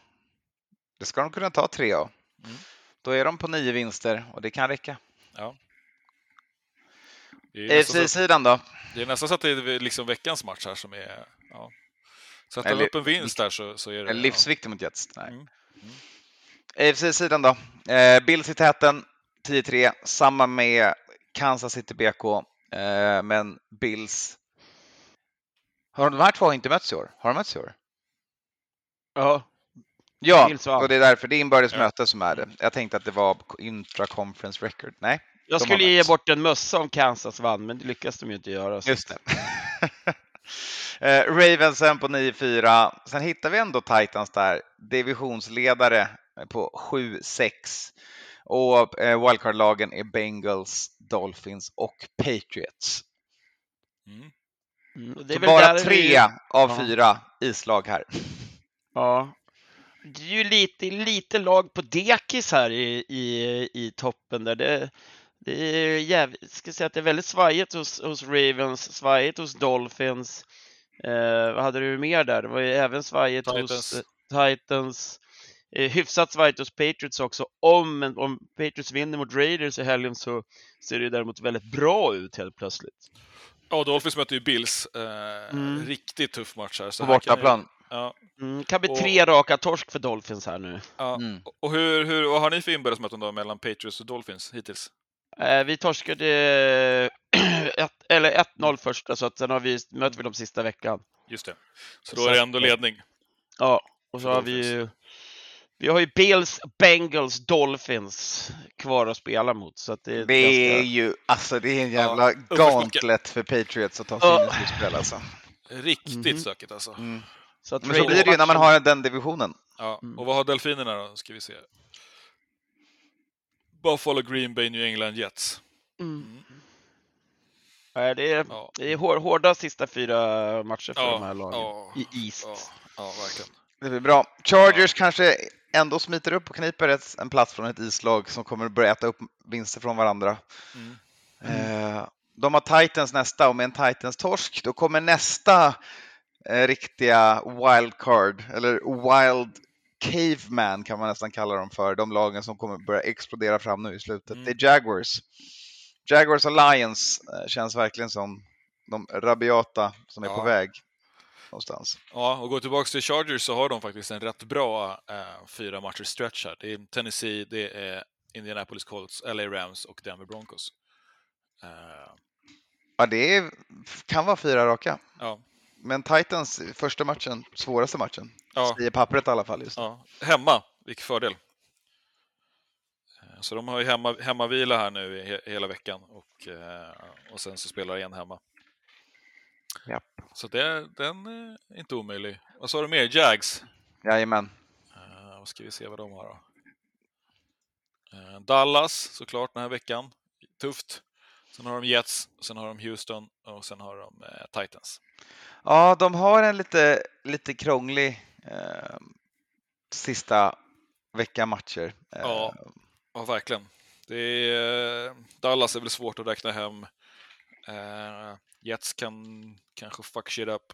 det ska de kunna ta tre av. Mm. Då är de på nio vinster och det kan räcka. Ja. Så, AFC-sidan då? det är nästan så att det är liksom veckans match här som är... Ja. Sätter de upp en vinst där så, så är det... Livsviktig mot Jets? Nej. Mm. Mm. AFC-sidan då? Eh, Bills i täten, 10-3. Samma med Kansas City BK. Eh, men Bills... Har de här två inte mötts i år? Har de mötts i år? Ja, Ja, och det är därför det är inbördes Ja. möte som är det. Jag tänkte att det var intra-conference record. Nej, jag skulle ge bort en mössa om Kansas vann, men det lyckas de ju inte göra. så just det. <laughs> Eh, Ravensen på 9-4. Sen hittar vi ändå Titans där, divisionsledare på 7-6. Och eh, wildcard-lagen är Bengals, Dolphins och Patriots. Mm. Mm, och det är Så väl bara tre vi- av Ja. fyra islag här. Ja. Det är ju lite, lite lag på dekis här i, i, i toppen där. Det, Det är jävligt, ska säga att det är väldigt svajigt hos, hos Ravens, svajigt hos Dolphins. Eh, vad hade du mer där? Det var ju även svajigt Titans. hos eh, Titans. Eh, hyfsat svajigt hos Patriots också. Om, om Patriots vinner mot Raiders i helgen så ser det ju däremot väldigt bra ut helt plötsligt. Ja, Dolphins möter ju Bills. Eh, Mm. Riktigt tuff match här. Så På bortaplan. Ja, Mm, kan bli Och- tre raka torsk för Dolphins här nu. ja. Mm. Och hur, hur, vad har ni för inbördes då mellan Patriots och Dolphins hittills? Eh, vi torskade <clears throat> ett, eller 1-0 första, så att sen har vi, möter vi dem sista veckan. Just det. Så då är det ändå ledning. Ja, och så har vi ju vi har ju Bills, Bengals, Dolphins kvar att spela mot. Så att det är, Det är ganska... ju, alltså det är en jävla uppförsbacke. gauntlet för Patriots att ta sig in i slutspel alltså. Riktigt Mhm. stökigt alltså. Mm. Så att Men så blir det ju när man har den divisionen. Ja. Mm. Och vad har Delfinerna då? Ska vi se. Buffalo, Green Bay, New England, Jets. Mm. Nej, det är, Ja. det är hår, hårda sista fyra matcher för Ja, de här lagen ja, i East. Ja, ja, verkligen. Det blir bra. Chargers kanske ändå smiter upp och kniper ett, en plats från ett islag som kommer börja äta upp vinster från varandra. Mm. Eh, de har Titans nästa och med en Titans-torsk då kommer nästa eh, riktiga wildcard, eller wild caveman kan man nästan kalla dem för, de lagen som kommer börja explodera fram nu i slutet. Mm. Det är Jaguars. Jaguars och Lions eh, känns verkligen som de rabiata som är Ja. på väg någonstans. Ja, och gå tillbaka till Chargers så har de faktiskt en rätt bra eh, fyra matcher stretch här. Det är Tennessee, det är Indianapolis Colts, LA Rams och Denver Broncos. Eh, Ja, det är, kan vara fyra raka. ja, Men Titans, första matchen, svåraste matchen. ja, Säger pappret i alla fall just ja. Hemma, vilken fördel. Eh, Så de har ju hemma, hemmavila här nu i he, hela veckan och, eh, och sen så spelar igen hemma. Japp. Så det, den är inte omöjlig. Vad sa du mer? Jags? Jajamän. Uh, vad ska vi se vad de har då? Eh, Dallas såklart den här veckan. Tufft. Sen har de Jets, sen har de Houston och sen har de eh, Titans. Ja, de har en lite, lite krånglig eh, sista vecka matcher. Eh, Ja. Ja, verkligen. Det är, eh, Dallas är väl svårt att räkna hem. Jets kan kanske fuck shit up.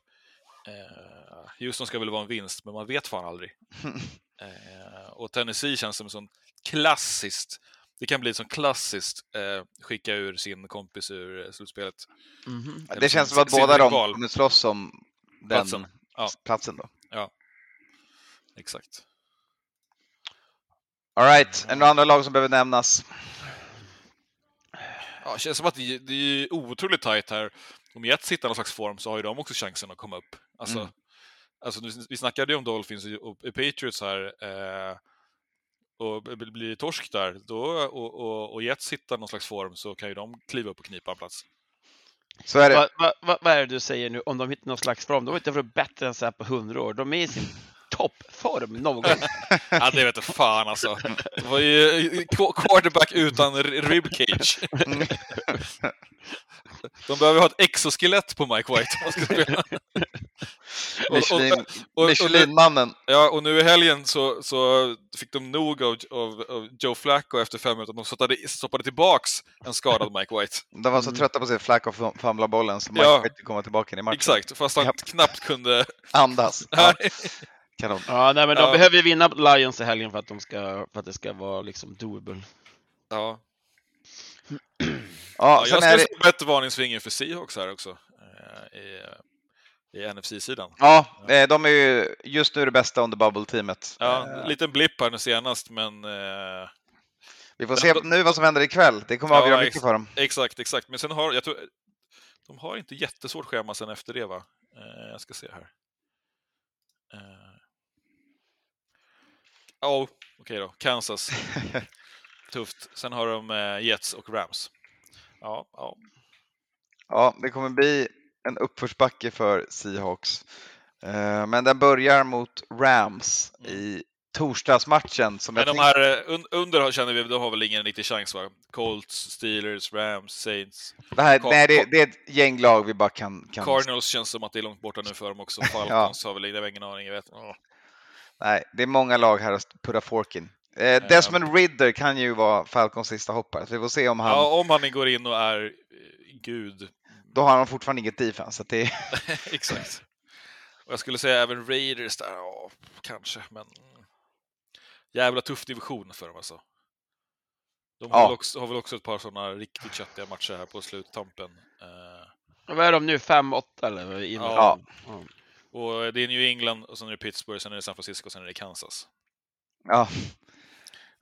Eh, Houston ska väl vara en vinst, men man vet fan aldrig. <laughs> Eh, och Tennessee känns som en sån klassiskt, det kan bli sån klassiskt eh, skicka ur sin kompis ur eh, slutspelet. Mhm. eller det känns som att båda de kommer slåss om den Platsen. Ja. platsen då. Exakt. All right, är det några andra lag som behöver nämnas? Ja, det känns som att det, det är otroligt tajt här. Om Jets hittar någon slags form så har ju de också chansen att komma upp. Alltså, Mm. alltså vi snackade ju om Dolphins och Patriots här. Eh, och blir det torsk där då, och, och, och Jets hittar någon slags form så kan ju de kliva upp och knipa en plats. Så är det. Vad va, va, vad är det du säger nu om de hittar någon slags form? De har inte varit bättre än så här på hundra år. De är i sin toppform någon gång. <laughs> Ja, det vet jag fan alltså. Det var ju qu- quarterback utan ribcage. <laughs> De behöver ha ett exoskelett på Mike White om man ska spela. <laughs> Michelin-mannen. Ja, och nu i helgen så, så fick de nog av, av, av Joe Flacco efter fem minuter. De stoppade, stoppade tillbaks en skadad Mike White. De var så Mm. trötta på sig Flack och famla bollen så Mike Ja. fick komma tillbaka in i matchen. Exakt, fast han Japp. knappt kunde... Andas. Ja. Kanon. Ja, nej, men de Ja. behöver vinna Lions i helgen för att, de ska, för att det ska vara liksom doable. Ja. <clears throat> Ja, jag är skulle det, sätta ett varningsfinger för Seahawks här också. eh, I, i NFC-sidan. ja, eh, de är ju just nu det bästa under bubble-teamet. Ja, Eh, en liten blipp här nu senast, men eh, Vi får se nu vad som händer ikväll. Det kommer att Ja, avgöra mycket för dem. exakt, exakt. Men sen har, jag tror, de har inte jättesvårt schema sen efter det, va? Eh, jag ska se här. Eh, oh, okej då. Kansas. <laughs> Tufft. Sen har de eh, Jets och Rams. Ja, ja. Ja, det kommer bli en uppförsbacke för Seahawks. Eh, Men den börjar mot Rams i torsdagsmatchen. Som Men de här eh, un, under känner vi, de har väl ingen riktig chans, va? Colts, Steelers, Rams, Saints. det, här, Car- nej, det, det är ett gäng lag vi bara kan... kan Cardinals känns som att det är långt borta nu för dem också. <laughs> Falcons har väl ingen aning. Jag vet. åh. Nej, det är många lag här att putta fork in. Eh, Desmond Ridder kan ju vara Falcons sista hoppare, så vi får se om han... Ja, om han går in och är eh, gud. Då har han fortfarande inget defense. Så det... <laughs> Exakt. Och jag skulle säga även Raiders där, ja, kanske, men jävla tuff division för dem alltså. De har, Ja. väl, också, har väl också ett par sådana riktigt köttiga matcher här på sluttampen. Eh, Vad är de nu? 5-8 eller? Innan? Ja. Ja. Och det är New England, och sen är det Pittsburgh, sen är det San Francisco, sen är det Kansas. Ja,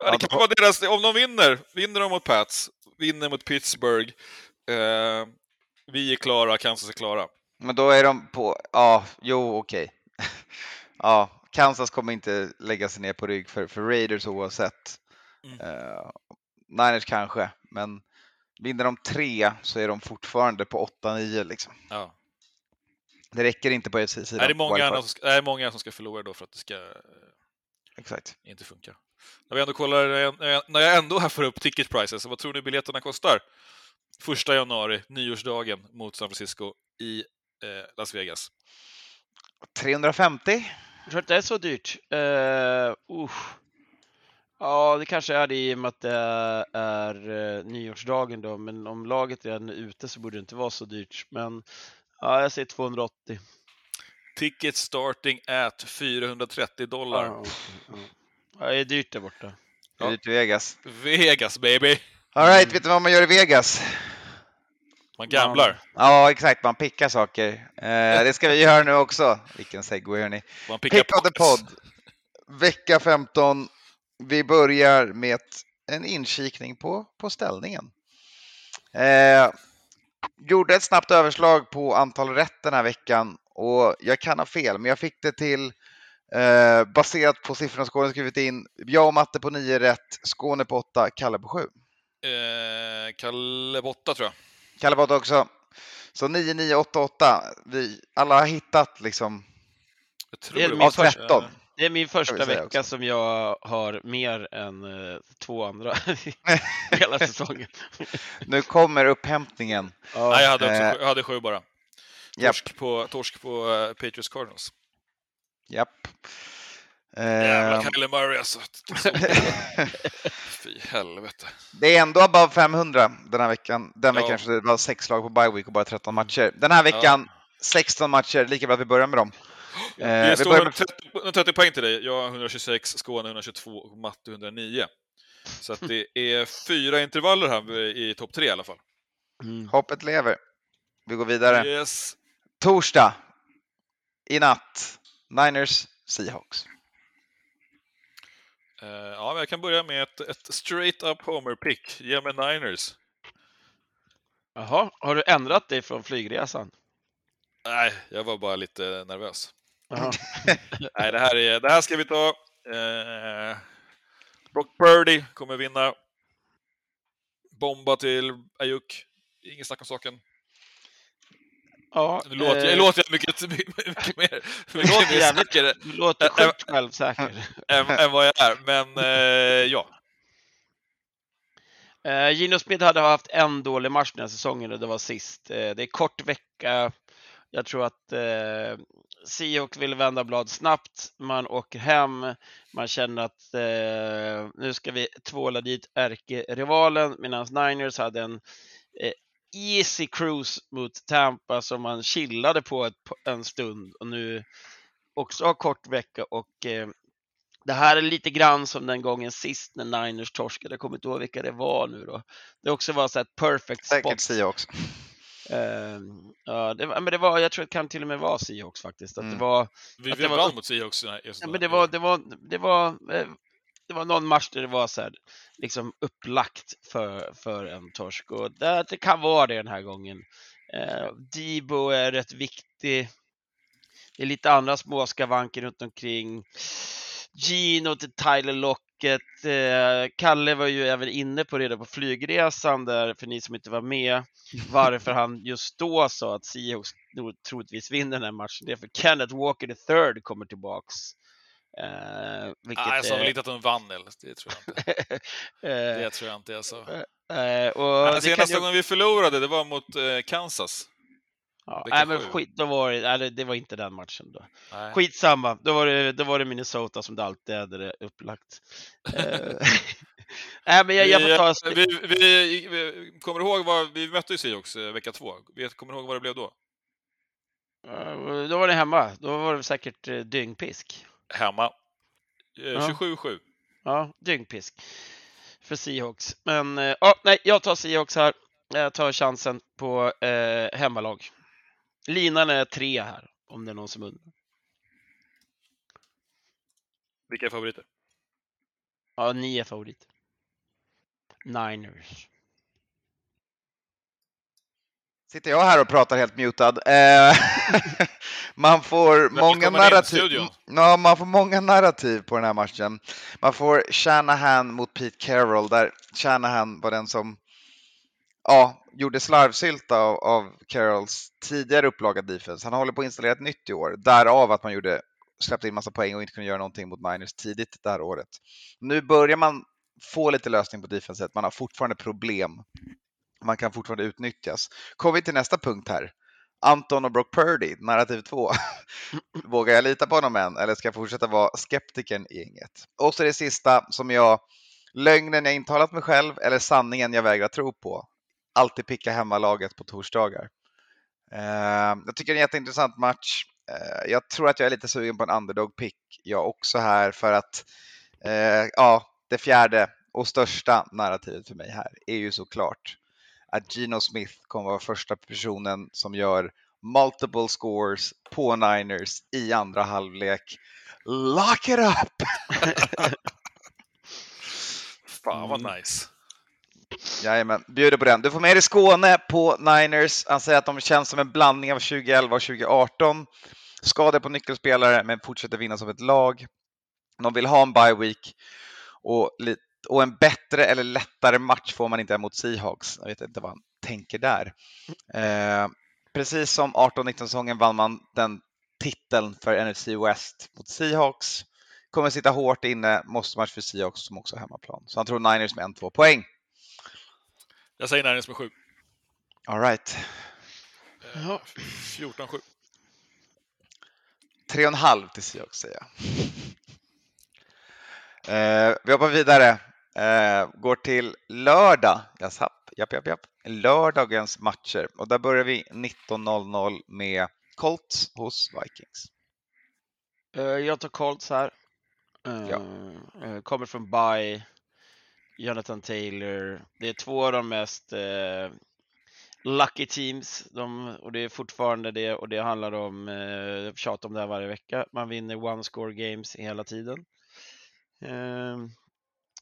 Ja, det kan vara deras, om de vinner, vinner de mot Pats, vinner mot Pittsburgh, eh, vi är klara, Kansas är klara. men då är de på... Ja, jo, okej. <laughs> Ja, Kansas kommer inte lägga sig ner på rygg för, för Raiders oavsett. Mm. Eh, Niners kanske, men vinner de tre så är de fortfarande på 8-9 liksom. Ja. Det räcker inte på SC-sidan. Är det, många andra som ska, är det många som ska förlora då för att det ska eh, Exakt. inte funka? När vi ändå kollar, när jag- när jag ändå här får upp ticket prices, vad tror ni biljetterna kostar? Första januari, nyårsdagen mot San Francisco i eh, Las Vegas. 350? Jag tror att det är så dyrt. Uh, usch. Ja, det kanske är det i och med att det är uh, nyårsdagen då, men om laget redan är ute så borde det inte vara så dyrt. Men ja, jag säger 280. Ticket starting at 430 dollar. Ja, okej, ja. Ja, det är dyrt där borta. Ja. Ut i Vegas. Vegas baby! All right, vet du vad man gör i Vegas? Man gamblar. Ja, exakt. Man pickar saker. Eh, det ska vi göra nu också. Vilken segway hörni. Man pickar Pick of the podd. Vecka 15. Vi börjar med en inkikning på, på ställningen. Eh, gjorde ett snabbt överslag på antal rätt den här veckan och jag kan ha fel, men jag fick det till eh, baserat på siffrorna Skåne skrivit in. Jag och Matte på 9 rätt, Skåne på 8, Kalle på 7. Eh, Kalle Botta tror jag. Kalle på 8 också. Så 9, 9, 8, 8. Vi alla har hittat liksom jag tror Det var- första- 13. Det är min första vecka också. som jag har mer än eh, två andra <laughs> hela säsongen. Nu kommer upphämtningen. Ja. Nej, jag hade, också, Eh, jag hade sju bara. Torsk på, torsk på uh, Patriots Cardinals. japp. Jävla Eh, Kyler Murray alltså. <laughs> Fy helvete. det är ändå above 500 den här veckan. Den Ja. veckan kanske det var sex lag på bye week och bara 13 matcher. Den här veckan 16 matcher, lika bra att vi börjar med dem. Eh, vi står med 130, 130 poäng till dig. Jag har 126, Skåne 122 och Matte 109. Så att det är fyra intervaller här i topp tre i alla fall. Mm. hoppet lever. Vi går vidare. Yes. Torsdag i natt. Niners Seahawks. Eh, ja, men jag kan börja med ett, ett straight up homer pick. Ge mig Niners. Jaha, har du ändrat dig från flygresan? Nej, jag var bara lite nervös. <laughs> Nej, det här, är, det här ska vi ta. Eh, Brock Purdy kommer vinna. Bomba till Ayuk. Inget snack om saken. Ja, Nu låter, eh, jag låter jag mycket, mycket, <laughs> mycket mer, <laughs> låter mycket mer jävligt- säker Du låter sjukt självsäker. än, än vad jag är, men eh, ja. Eh, Gino Smith hade haft en dålig match den här säsongen och det var sist. Eh, det är kort vecka. Jag tror att eh, Seahawks vill vända blad snabbt. Man åker hem. Man känner att eh, nu ska vi tvåla dit ärkerivalen medan Niners hade en eh, easy cruise mot Tampa som man chillade på ett, en stund och nu också har kort vecka och eh, det här är lite grann som den gången sist när Niners torskade. Jag kommer inte ihåg vilka det var nu då. Det också var så ett perfect Säkert spot. Seahawks. Eh, ja, det var, men det var, jag tror det kan till och med vara Seahawks faktiskt. Att Mm. det var, Vi Att det var mot Seahawks. ja, men det var, det var, det var, eh, det var någon match där det var så här, liksom upplagt för, för en torsk och det, det kan vara det den här gången. Eh, Debo är rätt viktig. Det är lite andra små skavanker runt omkring. Gino till Tyler Lockett. Eh, Kalle var ju även inne på det på flygresan där, för ni som inte var med, varför han just då sa att Seahawks troligtvis vinner den här matchen. Det är för Kenneth Walker III kommer tillbaks. Eh, vilket Ah, jag sa väl inte att de vann, eller? det tror jag inte. <laughs> Eh, Det tror jag inte jag sa. eh, och Men senaste ju- gången vi förlorade, det var mot eh, Kansas. Ja, nej, men skit, då var det, nej, det- var inte den matchen då. Nej. Skitsamma, då var det, då var det Minnesota som det alltid hade det upplagt. Eh, <laughs> nej, men jag, jag får ta... vi, vi, vi, vi kommer ihåg vad, vi mötte ju Seahawks eh, vecka två. Kommer du ihåg vad det blev då? Eh, Då var det hemma. Då var det säkert eh, dyngpisk. Hemma. Eh, Ja. 27-7. Ja, dyngpisk för Seahawks. Men eh, ja, nej, jag tar Seahawks här. Jag tar chansen på eh, hemmalag. Linan är tre här, om det är någon som undrar. Vilka är favoriter? Ja, ni är favorit. Niners. Sitter jag här och pratar helt mutad. Eh, <laughs> man får många narrativ. Ja, man får många narrativ på den här matchen. Man får Shanahan mot Pete Carroll där Shanahan var den som ja, gjorde slarvsylta av, av Carrolls tidigare upplagade defense. Han håller på att installera ett nytt i år, därav att man gjorde, släppte in massa poäng och inte kunde göra någonting mot Niners tidigt det här året. Nu börjar man få lite lösning på defenset, man har fortfarande problem. Man kan fortfarande utnyttjas. Kommer vi till nästa punkt här. Anton och Brock Purdy, narrativ 2. <laughs> Vågar jag lita på honom än eller ska jag fortsätta vara skeptikern i gänget? Och så det sista som jag, lögnen jag intalat mig själv eller sanningen jag vägrar tro på. Alltid picka hemmalaget på torsdagar. Eh, jag tycker det är en jätteintressant match. Eh, jag tror att jag är lite sugen på en underdog pick jag också här för att eh, ja, det fjärde och största narrativet för mig här är ju såklart att Geno Smith kommer vara första personen som gör multiple scores på Niners i andra halvlek. Lock it up! <laughs> Fan vad Mm. nice. Jajamän, bjuder på den. Du får med dig Skåne på Niners. Han säger att de känns som en blandning av 2011 och 2018. Skador på nyckelspelare, men fortsätter vinna som ett lag. De vill ha en bye week och, och en bättre eller lättare match får man inte mot Seahawks. Jag vet inte vad han tänker där. Eh, precis som 18-19 säsongen vann man den titeln för NFC West mot Seahawks. Kommer sitta hårt inne, måste match för Seahawks som också har hemmaplan. Så han tror Niners med en, två poäng. Jag säger Niners med 7. All right. Ja. 14-7. Tre och en halv till Seahawks säger jag. Eh, vi hoppar vidare. Eh, går till lördag. Yes, japp, japp, japp, japp. Lördagens matcher. Och där börjar vi 19.00 med Colts hos Vikings. Eh, Jag tar Colts här. Ja. Eh, eh, Kommer från By. Jonathan Taylor. Det är två av de mest eh, lucky teams. De, och det är fortfarande det och det handlar om, eh, jag tjatar om det här varje vecka, man vinner one score games hela tiden. Eh,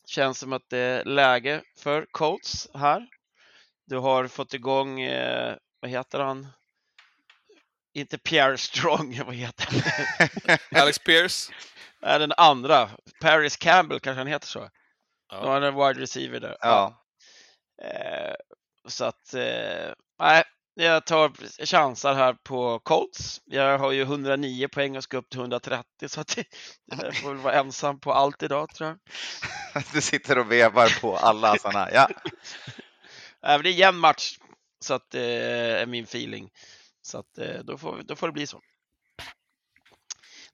känns som att det är läge för Colts här. Du har fått igång, eh, vad heter han? Inte Pierre Strong, <laughs> vad heter han? <laughs> Alex Pierce. Nej, den andra. Paris Campbell kanske han heter så. Ja. Har han en wide receiver där. Ja, Eh, så att, eh, nej, jag tar chansar här på Colts. Jag har ju 109 poäng och ska upp till 130 så att jag får väl vara ensam på allt idag tror jag. <laughs> du sitter och vevar på alla sådana. Ja, <laughs> men det är jämn match så att det är min feeling. Så att eh, då får, då får det bli så.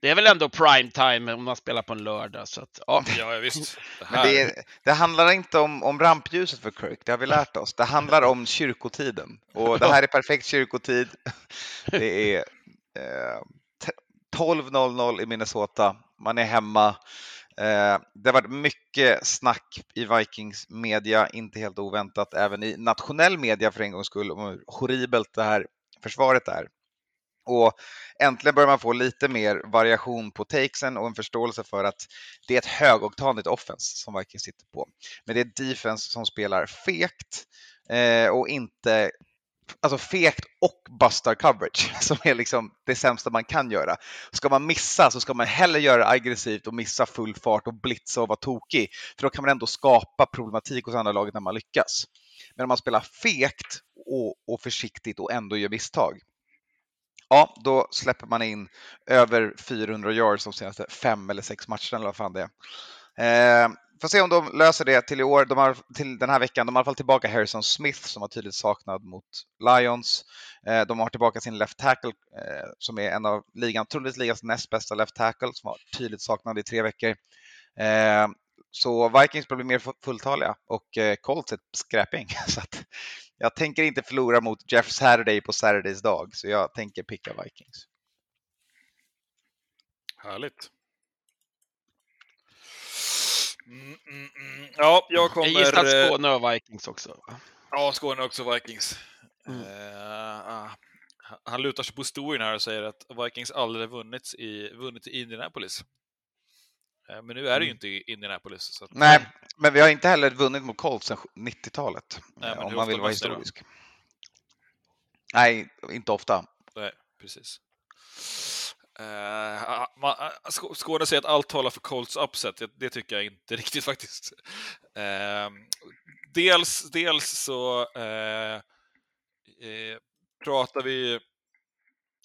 Det är väl ändå prime time om man spelar på en lördag så att ja. <laughs> Ja, visst. Det men det, är, det handlar inte om, om rampljuset för Kirk, det har vi lärt oss. Det handlar om kyrkotiden. Och det här är perfekt kyrkotid. <laughs> Det är eh, t- 12.00 i Minnesota. Man är hemma. Eh, det har varit mycket snack i Vikings media, inte helt oväntat, även i nationell media för en gångs skull, om hur horribelt det här försvaret är. Och äntligen börjar man få lite mer variation på takesen och en förståelse för att det är ett högoktanigt offense som Vikings sitter på. Men det är defense som spelar fegt eh, och inte Alltså fegt och bustar coverage <laughs> som är liksom det sämsta man kan göra. Ska man missa så ska man hellre göra aggressivt och missa full fart och blitza och vara tokig. För då kan man ändå skapa problematik hos andra laget när man lyckas. Men om man spelar fegt och, och försiktigt och ändå gör misstag. Ja, då släpper man in över 400 yards de senaste fem eller sex matcherna eller vad fan det är. Eh, får se om de löser det till i år. De har, till den här veckan. De har i alla fall tillbaka Harrison Smith som var tydligt saknad mot Lions. Eh, de har tillbaka sin left tackle eh, som är en av ligan, troligtvis ligans näst bästa left tackle som var tydligt saknad i tre veckor. Eh, så Vikings blir mer fulltaliga och eh, Colts är ett skräping. <laughs> Så att jag tänker inte förlora mot Jeff Saturday på Saturdays dag, så jag tänker picka Vikings. Härligt. Mm, mm, mm. Ja, jag kommer... Jag gissar att eh, Skåne och Vikings också. Ja, Skåne är också Vikings. Ah, han lutar sig på historien här och säger att Vikings aldrig vunnit i, vunnit i Indianapolis. Eh, men nu är det ju inte i Indianapolis. Så att, Nej, men vi har inte heller vunnit mot Colts sedan 90-talet, Nej, men om man vill vara ni då? historisk. Nej, inte ofta. Nej, precis. Eh, Skåne säger att allt talar för Colts upset. Det, det tycker jag inte <laughs> riktigt faktiskt. Eh, dels, dels så eh, eh, pratar vi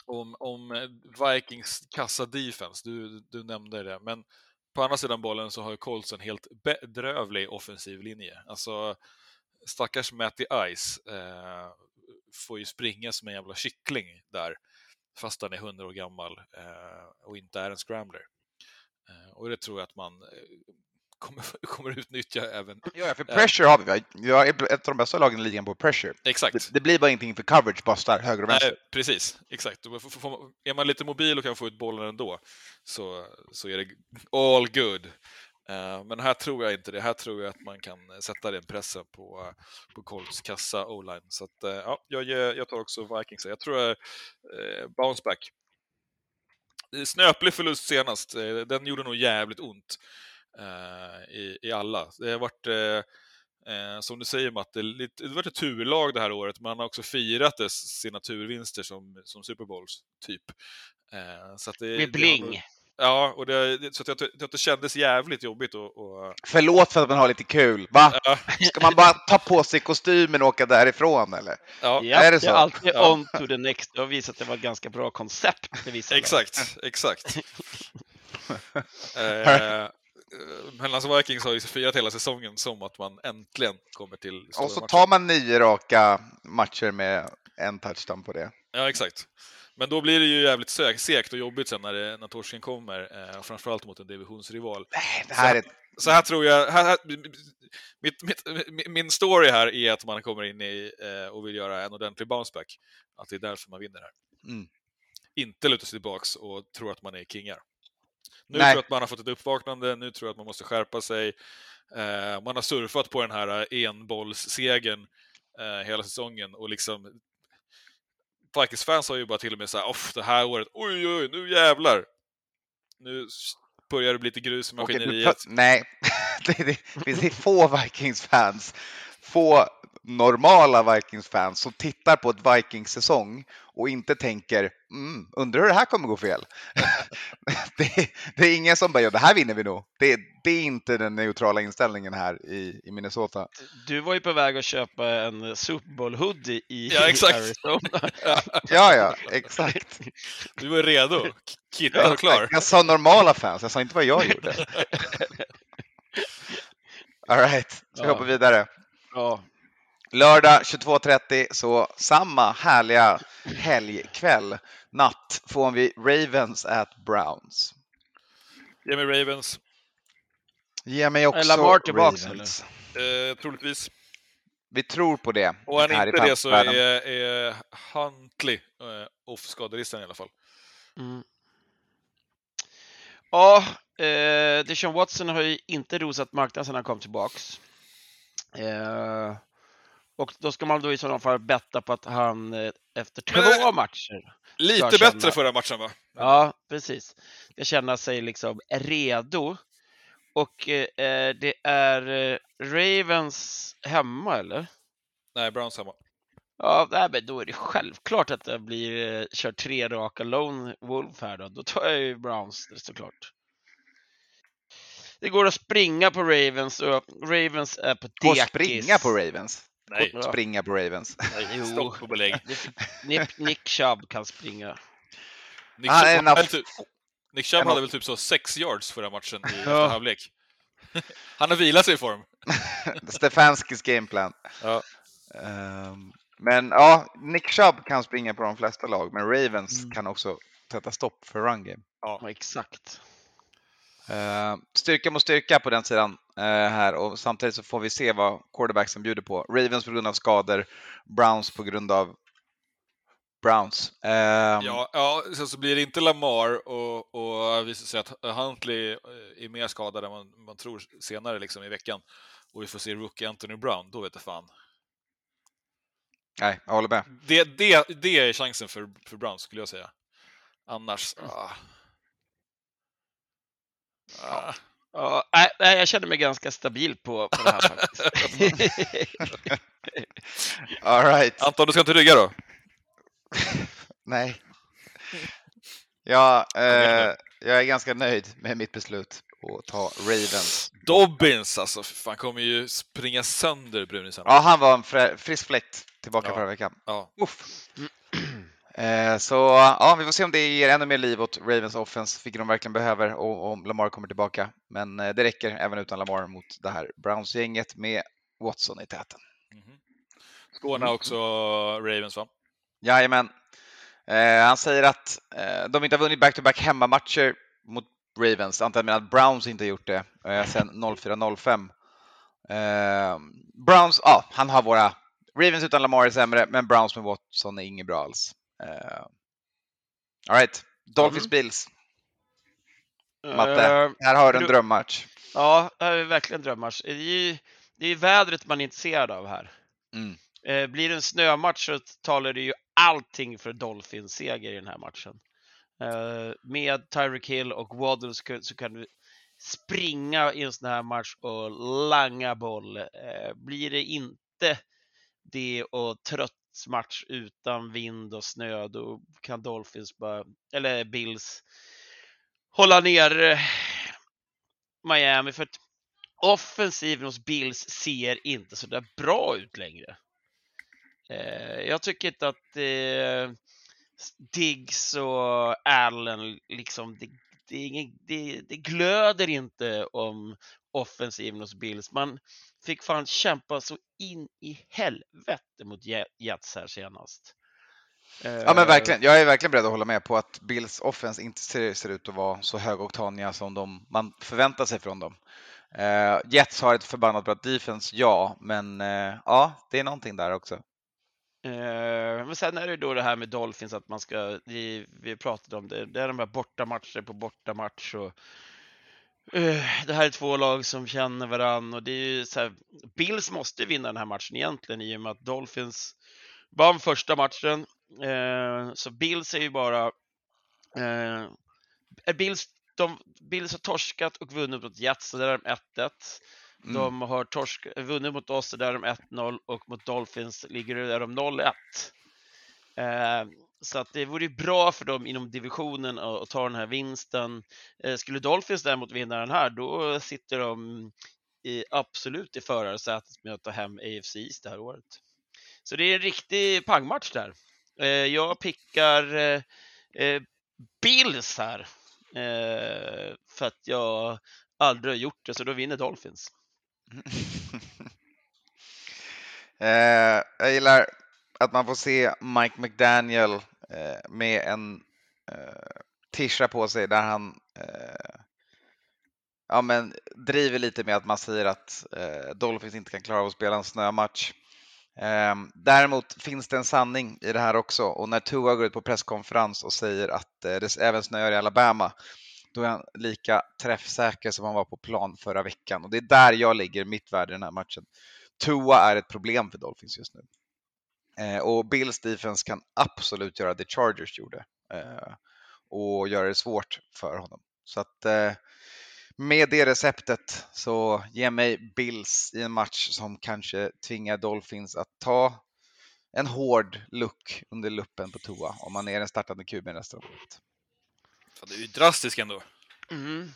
om, om Vikings kassa defense. Du, du nämnde det, men på andra sidan bollen så har ju Colts en helt bedrövlig offensiv linje. Alltså, stackars Matty Ice eh, får ju springa som en jävla kyckling där fast han är 100 år gammal eh, och inte är en scrambler. Eh, och det tror jag att man eh, kommer, <laughs> kommer utnyttja även. Ja, för pressure har vi. Vi har ett av de bästa lagen i ligan på pressure. Exakt. Det, det blir bara ingenting för coverage, där höger och vänster. Nej, precis, exakt. Är man lite mobil och kan få ut bollen ändå så, så är det all good. Eh, Men här tror jag inte det. Här tror jag att man kan sätta den pressen på, eh, på Colts kassa o-line. Så att, eh, ja, jag, jag tar också Vikings. Jag tror eh, bounce back. Snöplig förlust senast. Eh, Den gjorde nog jävligt ont eh, i, i alla. Det har varit eh, Eh, som du säger Matte, det, det har varit ett turlag det här året, men han har också firat dess, sina turvinster som, som Super Bowls, typ. Eh, så att det, Med det har bling. nog- Ja, och det, det- så att jag, ty- att det kändes jävligt jobbigt och, och Förlåt för att man har lite kul. Va? ja, <laughs> Ska man bara ta på sig kostymen och åka därifrån eller? ja, Ja, är det det så? är alltid Ja. on to the next. Det har visat att det var ett ganska bra koncept lag. exakt, exakt. <laughs> eh, Mellands Vikings har ju firat hela säsongen som att man äntligen kommer till Och så matcher. tar man nio raka matcher med en touchdown på det. Ja, exakt. Men då blir det ju jävligt seg- segt och jobbigt sen när, det, när torsken kommer, eh, framförallt mot en divisionsrival. Nej, det här är... Så här tror jag, här, här, mitt, mitt, min- min story här är att man kommer in i eh, och vill göra en ordentlig bounceback. Att det är därför man vinner här. Mm. Inte luta sig tillbaks och tro att man är kingar. Nu Nej. tror jag att man har fått ett uppvaknande, nu tror jag att man måste skärpa sig. Eh, man har surfat på den här enbollssegern eh, hela säsongen och liksom Vikings fans har ju bara till och med så här, "Off, det här året, oj, oj, nu jävlar! Nu börjar det bli lite grus i Okej, maskineriet. pra- nej, <laughs> det, det, det är få Vikings-fans, få normala Vikings-fans som tittar på ett Vikings-säsong och inte tänker mm, undrar hur det här kommer gå fel. <laughs> det, det är ingen som bara, ja, det här vinner vi nog. Det, det är inte den neutrala inställningen här i, i Minnesota. Du var ju på väg att köpa en Super Bowl-hoodie i Ja, exakt. Arizona. <laughs> Ja, ja, exakt. Du var redo, kittad och klar. Jag sa normala fans, jag sa inte vad jag gjorde. <laughs> All right, så vi Ja. hoppar vidare. Ja, Lördag 22.30, så samma härliga helgkväll, natt, får vi Ravens at Browns. Ge mig Ravens, Ge mig också Är Lamar tillbaks, Ravens. eh, troligtvis. Vi tror på det. Och är han inte det så är, är Huntley eh, off skadelistan i alla fall. mm. ja eh, Deshaun Watson har ju inte rosat marknaden sedan han kom tillbaks. Eh, och då ska man då i sådana fall betta på att han eh, efter två Men matcher Lite Jag bättre förra matchen va? Ja, precis. Ska känna sig liksom redo. Och eh, det är eh, Ravens hemma, eller? Nej, Browns hemma. Ja, nej, men då är det självklart att det blir eh, kör tre raka Lone Wolf här då. Då tar jag ju Browns såklart. Det går att springa på Ravens och Ravens är på Gå och dekis. springa på Ravens. Nej, Ja. Springa på Ravens. <laughs> Jo, stopp på belägg. Nick, Nick Chubb kan springa. Nick är Chubb, hade typ, Nick Chubb hade väl typ så sex yards förra matchen i Ja. <laughs> första halvlek. <laughs> Han har vilat sig i form. Stefanskis gameplan. Ja. Ehm, men ja, Nick Chubb kan springa på de flesta lag, men Ravens Mm. kan också sätta stopp för run game. Ja, exakt. Eh, styrka mot styrka på den sidan eh, här och samtidigt så får vi se vad quarterbacksen bjuder på. Ravens på grund av skador, Browns på grund av Browns. Ehm, Ja, ja sen så blir det inte Lamar och, och visar sig att Huntley eh, är mer skadad än man, man tror senare liksom i veckan. Och vi får se rookie Anthony Brown, då vet jag fan. Nej, jag håller med. Det, det, det är chansen för, för Browns skulle jag säga. Annars... Ah. Ah. Ja, nej, jag känner mig ganska stabil på, på det här faktiskt. <laughs> All right. Anton, du ska inte rygga då? Nej. Ja, eh, jag är ganska nöjd med mitt beslut att ta Ravens. Dobbins alltså, för fan kommer ju springa sönder brunisen. Ja, han var en frä- frisk fläkt tillbaka Ja. förra veckan. Ja. Uff. Eh, så ja, vi får se om det ger ännu mer liv åt Ravens offense, vilket de verkligen behöver, och om Lamar kommer tillbaka. Men eh, det räcker även utan Lamar mot det här Browns-gänget med Watson i täten. Mhm. Skåne också Ravens va? Jajamän. Eh, han säger att eh, de inte har vunnit back-to-back hemmamatcher mot Ravens, antagligen att Browns inte har gjort det eh, sedan <laughs> 04-05. Eh, Browns, ja, han har våra Ravens utan Lamar är sämre, men Browns med Watson är inget bra alls. Eh, all right, Dolphins Mm. Bills. Matte, Eh, här har du en drömmatch. Ja, det här är verkligen drömmatch. Det är ju det är vädret man är intresserad av här. Mm. Eh, Blir det en snömatch så talar det ju allting för Dolphins seger i den här matchen. Eh, Med Tyreek Hill och Waddle så kan- så kan du springa i en sån här match och langa boll. Blir det inte det och trött match utan vind och snö, då kan Dolphins bara, eller Bills, hålla ner eh, Miami för att offensiven hos Bills ser inte så där bra ut längre. Eh, jag tycker inte att eh, Diggs och Allen liksom, det, det, ingen, det, det glöder inte om offensiven hos Bills. Man fick fan kämpa så in i helvete mot Je- Jets här senast. Ja men verkligen, jag är verkligen beredd att hålla med på att Bills offense inte ser, ser ut att vara så högoktaniga som de, man förväntar sig från dem. Eh, Jets har ett förbannat bra defense, ja, men eh, ja, det är någonting där också. Eh, men sen är det då det här med Dolphins att man ska, vi, vi pratade om det, det är de här bortamatcher på bortamatch och eh, det här är två lag som känner varann och det är ju så här, Bills måste vinna den här matchen egentligen i och med att Dolphins vann första matchen. Eh, så Bills är ju bara eh, Bills, de, Bills har torskat och vunnit mot Jets, så där är de 1-1. Mm. De har torsk, vunnit mot oss, där är de 1-0 och mot Dolphins ligger det där de 0-1. Eh, så att det vore ju bra för dem inom divisionen att, att ta den här vinsten. Eh, skulle Dolphins däremot vinna den här, då sitter de i, absolut i förarsätet med att ta hem AFC det här året. Så det är en riktig pangmatch där. Eh, jag pickar eh, eh, Bills här. Eh, för att jag aldrig har gjort det, så då vinner Dolphins. <laughs> Eh, jag gillar att man får se Mike McDaniel eh, med en eh, tisha på sig där han eh, ja, men driver lite med att man säger att eh, Dolphins inte kan klara av att spela en snömatch. Eh, däremot finns det en sanning i det här också och när Tua går ut på presskonferens och säger att eh, det även snöar i Alabama då är han lika träffsäker som han var på plan förra veckan och det är där jag lägger mitt värde i den här matchen. Tua är ett problem för Dolphins just nu. Eh, och Bills defense kan absolut göra det Chargers gjorde eh, och göra det svårt för honom. Så att eh, med det receptet så ge mig Bills i en match som kanske tvingar Dolphins att ta en hård look under luppen på Tua om man är den startande kuben nästa året. Fan, det är ju drastiskt ändå. Mm.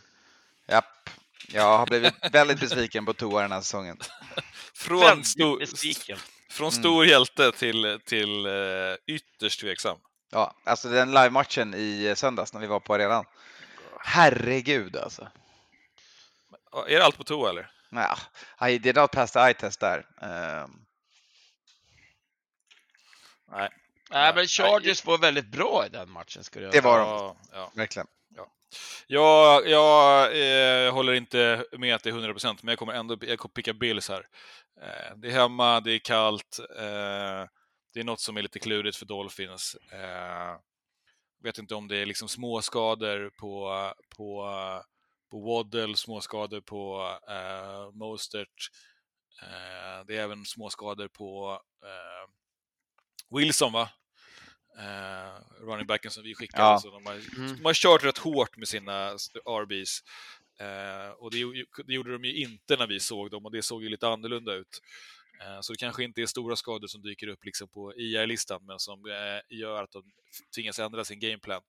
Japp, jag har blivit väldigt besviken på Tua den här säsongen. <laughs> Från, stor, besviken. från Mm. stor hjälte till, till uh, ytterst tveksam. Ja, alltså den live-matchen i söndags när vi var på arenan. Herregud alltså. Är det allt på toa eller? Nah, I did not pass the eye test där. Ehm, Nej. Nej, men Chargers var väldigt bra i den matchen. Skulle jag Det var de. Ja, ja. verkligen. Jag, jag eh, håller inte med att det är 100% men jag kommer ändå jag kommer picka Bills här. Eh, det är hemma, det är kallt, eh, det är något som är lite klurigt för Dolphins. Eh, vet inte om det är liksom småskador på, på, på Waddle, småskador på eh, Mostert. Eh, det är även småskador på eh, Wilson, va? Eh, running backen som vi skickade. Ja. Så de, har, Mm. de har kört rätt hårt med sina RBs. Eh, och det, det gjorde de ju inte när vi såg dem och det såg ju lite annorlunda ut. Eh, så det kanske inte är stora skador som dyker upp liksom på IR-listan men som eh, gör att de tvingas ändra sin gameplan.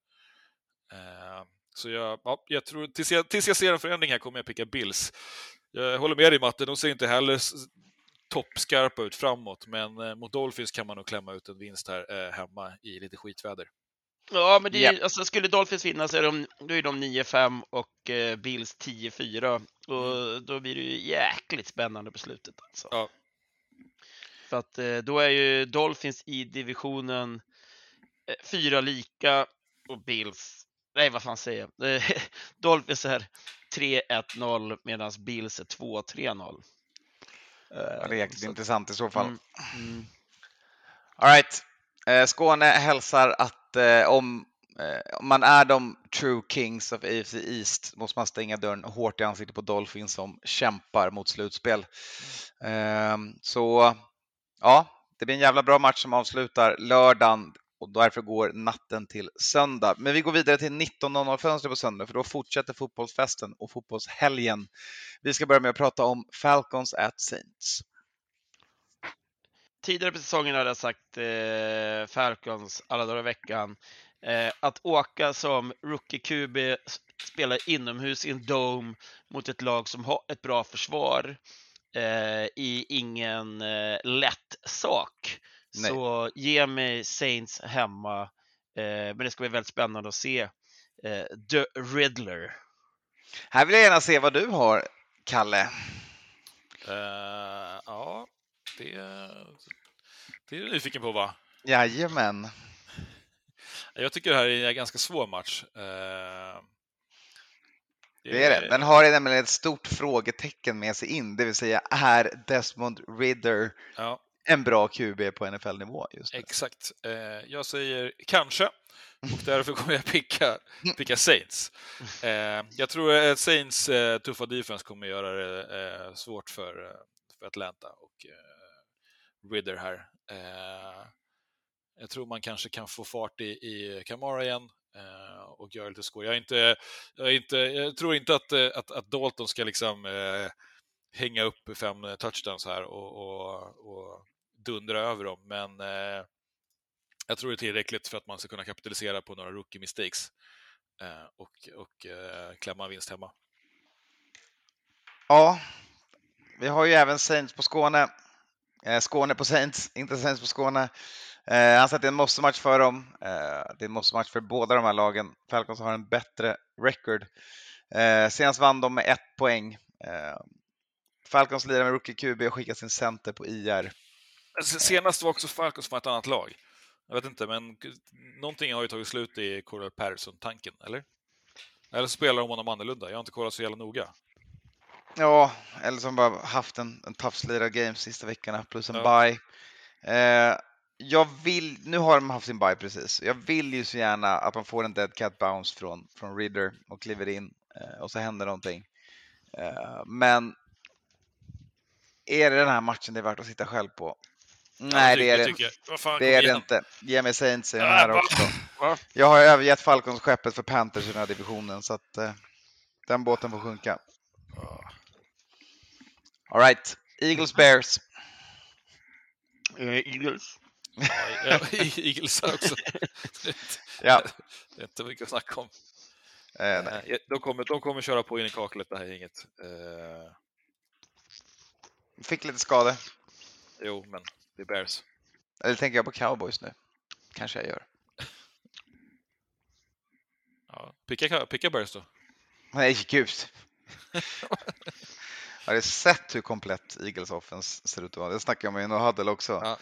Eh, så jag, ja, jag tror, tills jag, tills jag ser en förändring här kommer jag picka Bills. Jag håller med dig Matte, de ser inte heller toppskarpa ut framåt, men eh, mot Dolphins kan man nog klämma ut en vinst här eh, hemma i lite skitväder. Ja, men det är, Ja. alltså, skulle Dolphins vinna så är de, då är de 9-5 och eh, Bills 10-4. Och då blir det ju jäkligt spännande på slutet. Alltså. Ja. För att eh, då är ju Dolphins i divisionen eh, fyra lika och Bills, nej vad fan säger jag? <laughs> Dolphins är 3-1-0 medan Bills är 2-3-0. Eh, Ja, det är jäkligt så- intressant i så fall. Mm, mm. All right. Eh, Skåne hälsar att eh, om, man är de true kings of AFC East måste man stänga dörren hårt i ansiktet på Dolphins som kämpar mot slutspel. Ehm, så ja, det blir en jävla bra match som avslutar lördagen och därför går natten till söndag. Men vi går vidare till 19.00-fönstret på söndag för då fortsätter fotbollsfesten och fotbollshelgen. Vi ska börja med att prata om Falcons at Saints. tidigare på säsongen hade jag sagt eh, Falcons alla dagar i veckan. Eh, att åka som rookie QB, spela inomhus i en dome mot ett lag som har ett bra försvar eh, i ingen eh, lätt sak. Nej. Så ge mig Saints hemma. Eh, men det ska bli väldigt spännande att se eh, The Riddler. Här vill jag gärna se vad du har, Kalle. Eh, ja, det, det är du nyfiken på va? Jajamän. Jag tycker det här är en ganska svår match. Eh, Det är det. Den har nämligen ett stort frågetecken med sig in, det vill säga är Desmond Ridder Ja, en bra QB på NFL-nivå just nu? exakt. Eh, jag säger kanske, och därför kommer jag picka, <laughs> picka Saints. Eh, jag tror att Saints eh, tuffa defense kommer göra det svårt för, för Atlanta och Ridder här. Jag tror man kanske kan få fart i, i Camara igen och göra lite skoj. Jag, inte, jag, inte, jag tror inte att, att, att Dalton ska liksom hänga upp fem touchdowns här och, och, och dundra över dem, men eh, jag tror det är tillräckligt för att man ska kunna kapitalisera på några rookie mistakes eh, och, och eh, klämma en vinst hemma. Ja, vi har ju även Saints på Skåne. Eh, Skåne på Saints, inte Saints på Skåne. Eh, han säger att det är en måste-match för dem. Eh, det är en måste-match för båda de här lagen. Falcons har en bättre record. Eh, senast vann de med ett poäng. Eh, Falcons lirar med rookie QB och skickar sin center på IR. Alltså, Senast var också Falcons från ett annat lag. Jag vet inte, men någonting har ju tagit slut i Cordell Patterson-tanken, eller? Eller så spelar de honom annorlunda. Jag har inte kollat så jävla noga. Ja, eller som bara haft en, en tough game sista veckorna plus en Ja. bye. Eh, jag vill, nu har de haft sin bye precis. Jag vill ju så gärna att de får en dead cat bounce från, från Ridder och kliver in eh, och så händer någonting. Eh, men är det den här matchen det är värt att sitta själv på? Nej, det är det, fan, det, är det inte. Ge mig Saints i den här va? också. Va? Jag har övergett Falcons-skeppet för Panthers i den här divisionen så att eh, den båten får sjunka. All right, Eagles Bears. Eh, Eagles. Ja, ja, <laughs> Eagles här också. <laughs> Ja, Det är inte mycket att snacka om. eh, nej. Eh, De kommer, de kommer köra på in i kaklet, det här gänget. Eh, Fick lite skador. jo, men det är Bears. Eller tänker jag på Cowboys nu? Kanske jag gör. Ja. Picka, picka Bears då. Nej, gud. <laughs> Har du sett hur komplett Eagles offense ser ut att vara? Det snackade jag med i No Huddle också. Ja.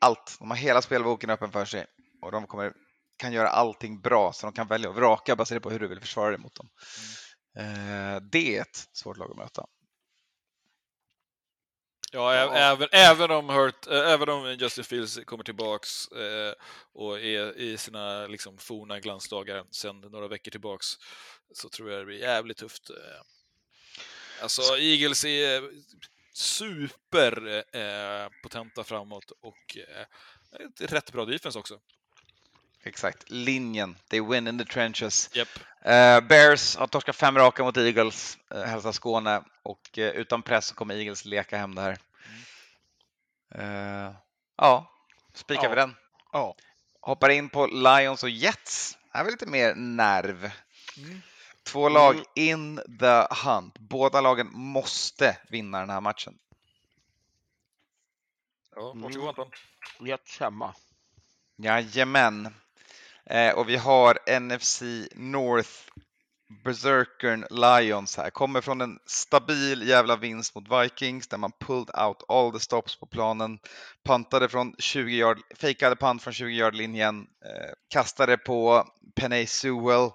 Allt. De har hela spelboken öppen för sig och de kommer, kan göra allting bra så de kan välja och vraka baserat på hur du vill försvara dig mot dem. Eh, det är ett svårt lag att möta. Ja, ä- även, även, om Hurt, även om Justin Fields kommer tillbaks eh, och är i sina liksom, forna glansdagar sedan några veckor tillbaks så tror jag det blir jävligt tufft. Alltså, Eagles är super eh, framåt och eh, rätt bra defense också. Exakt, linjen. They win in the trenches. Japp. Eh, Bears har torskat fem raka mot Eagles, uh, hälsar Skåne och eh, utan press så kommer Eagles leka hem det här. Eh, ja, spikar Ja. vi den. Ja. Hoppar in på Lions och Jets. Här är vi lite mer nerv. Två lag Mm. in the hunt. Båda lagen måste vinna den här matchen. Ja, Mm. varsågod Anton. Jets hemma. Jajamän. Eh, och vi har NFC North Berserkern Lions här. Kommer från en stabil jävla vinst mot Vikings där man pulled out all the stops på planen. Pantade från 20 yard, fejkade pant från 20 yard linjen. Eh, kastade på Penny Sewell.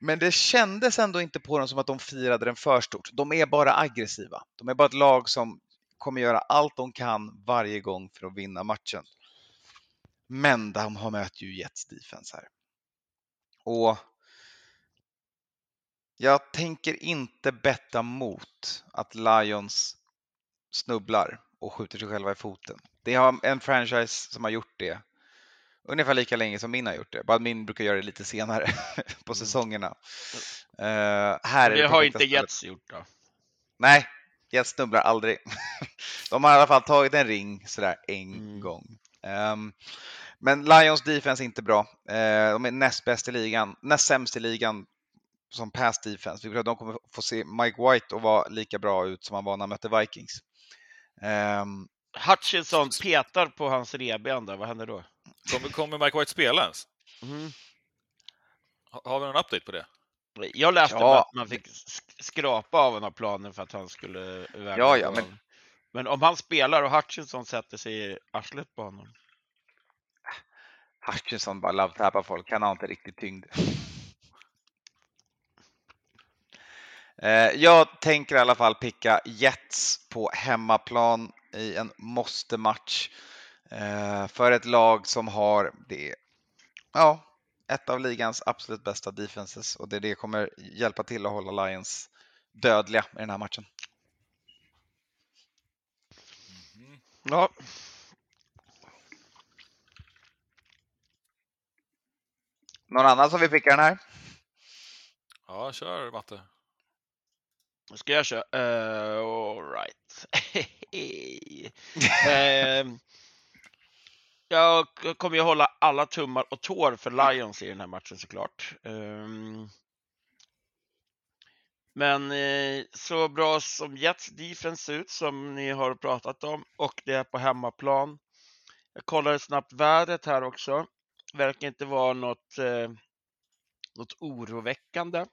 Men det kändes ändå inte på dem som att de firade den för stort. De är bara aggressiva. De är bara ett lag som kommer göra allt de kan varje gång för att vinna matchen. Men de har mött ju Jets defense här. Och jag tänker inte betta mot att Lions snubblar och skjuter sig själva i foten. Det har en franchise som har gjort det ungefär lika länge som min har gjort det. Bara min brukar göra det lite senare <laughs> på säsongerna. Uh, här är Det det har perfekta inte stället. Jets gjort då. Nej, Jets snubblar aldrig. <laughs> De har i alla fall tagit en ring sådär en Mm. gång. Ehm, men Lions defense är inte bra. Eh, de är näst bäst i ligan, näst sämst i ligan som pass defense. Vi tror att de kommer få se Mike White och vara lika bra ut som han var när han mötte Vikings. Ehm, Hutchinson petar på hans revben där, vad händer då? Kommer, kommer Mike White spela ens? Mm. Ha- Har vi någon update på det? Jag läste Ja. att man fick sk- skrapa av honom planen för att han skulle Ja, ja, men- men om han spelar och Hutchinson sätter sig i arslet på honom. Hutchinson bara love-tappar folk, han har inte riktigt tyngd. <laughs> Eh, jag tänker i alla fall picka Jets på hemmaplan i en måste-match eh, för ett lag som har det, ja, ett av ligans absolut bästa defenses och det, det kommer hjälpa till att hålla Lions dödliga i den här matchen. Ja, Någon annan som vill picka den här? Ja, kör Matte. ska jag köra? Uh, all right. <laughs> Ehm, jag kommer ju hålla alla tummar och tår för Lions i den här matchen såklart. Ehm, men eh, så bra som Jets defense ser ut som ni har pratat om och det är på hemmaplan. Jag kollade snabbt vädret här också. Verkar inte vara något, eh, något oroväckande.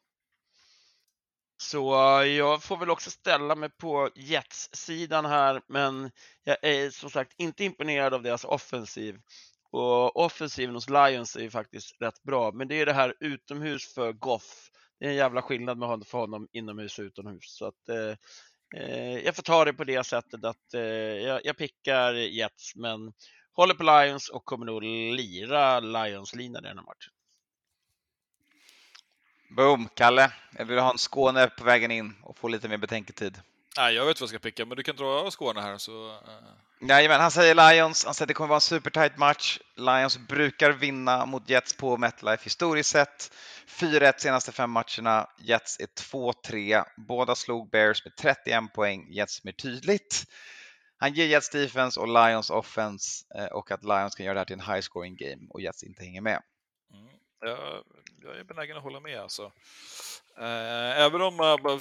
Så eh, jag får väl också ställa mig på Jets-sidan här, men jag är som sagt inte imponerad av deras offensiv. Och offensiven hos Lions är ju faktiskt rätt bra, men det är det här utomhus för Goff. Det är en jävla skillnad med honom, för honom inomhus och utomhus. Så att, eh, eh, jag får ta det på det sättet att eh, jag, jag pickar Jets, men håller på Lions och kommer nog lira Lions-linan i den här matchen. Boom, Kalle. Jag vill ha en Skåne på vägen in och få lite mer betänketid. Nej, jag vet vad jag ska picka, men du kan dra Skåne här så... Eh. Nej, men han säger Lions. Han säger att det kommer vara en supertight match. Lions brukar vinna mot Jets på MetLife historiskt sett. 4-1 senaste fem matcherna. Jets är 2-3. Båda slog Bears med 31 poäng. Jets mer tydligt. Han ger Jets defense och Lions offense eh, och att Lions kan göra det här till en high scoring game och Jets inte hänger med. Mm. Jag, jag är benägen att hålla med alltså. Eh, även om man, bara-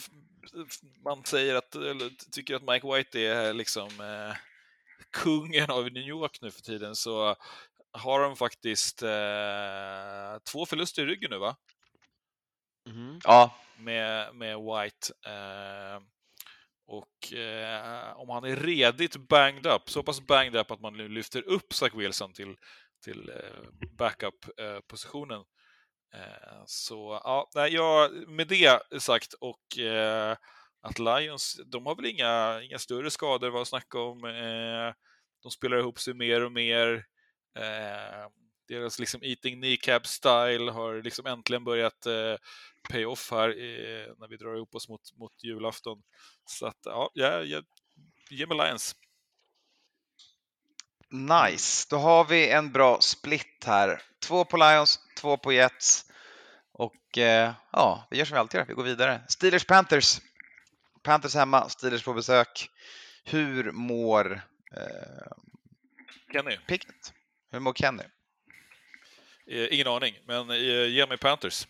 man säger att, eller tycker att Mike White är liksom eh, kungen av New York nu för tiden så har de faktiskt eh, två förluster i ryggen nu va? Mhm. Ja, med, med White. Eh, och eh, om han är redigt banged up, så pass banged up att man nu lyfter upp Zach Wilson till, till eh, backup-positionen. Eh, eh, så ja, jag, med det sagt och att Lions, de har väl inga, inga större skador vad att snacka om. De spelar ihop sig mer och mer. Deras liksom eating kneecap style har liksom äntligen börjat pay off här när vi drar ihop oss mot, mot julafton. Så att ja, jag, jag ge mig Lions nice. Då har vi en bra split här. Två på Lions, två på Jets. Och eh, ja, vi gör som vi alltid gör, vi går vidare. Steelers Panthers. Panthers hemma, Steelers på besök. Hur mår eh, Kenny? Pickett? Hur mår Kenny? Eh, ingen aning, men eh, ge mig Panthers.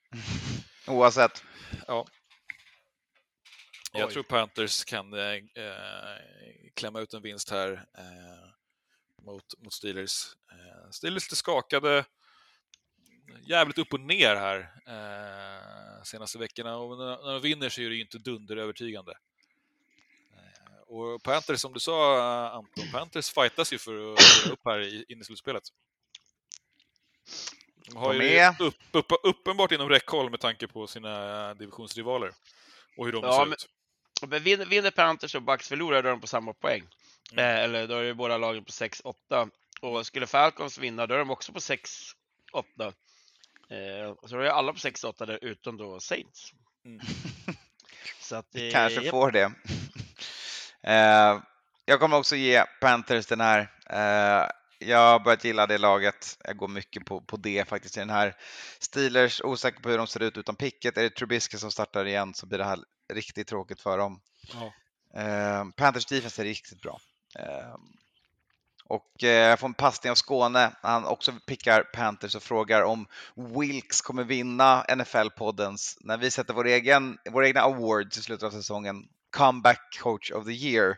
<laughs> Oavsett. Ja. Jag Oj. tror Panthers kan eh, eh, klämma ut en vinst här eh, mot, mot Steelers. Eh, Steelers lite skakade, jävligt upp och ner här eh, senaste veckorna och när, när de vinner så är det ju inte dunderövertygande. Eh, och Panthers, som du sa eh, Anton, Panthers fightas ju för att gå upp här i, in i slutspelet. De har De ju upp, upp, uppenbart inom räckhåll med tanke på sina divisionsrivaler och hur de Ja, ser men- ut. Men vinner, vinner Panthers och Bucks förlorar, då är de på samma poäng. Mm. Eh, eller då är ju båda lagen på 6-8. Och skulle Falcons vinna, då är de också på 6-8. Eh, så då är alla på 6-8 där, utom då Saints. Mm. <laughs> Så att, eh, Kanske får det. Eh, jag kommer också ge Panthers den här. Eh, jag har börjat gilla det laget. Jag går mycket på, på det faktiskt i den här. Steelers, osäker på hur de ser ut utan picket. Är det Trubisky som startar igen så blir det här riktigt tråkigt för dem. Ja. Eh, Panthers defense är riktigt bra. Eh, och eh, jag får en passning av Skåne. Han också pickar Panthers och frågar om Wilkes kommer vinna NFL-poddens, när vi sätter vår egen, vår egna awards i slutet av säsongen, Comeback Coach of the Year.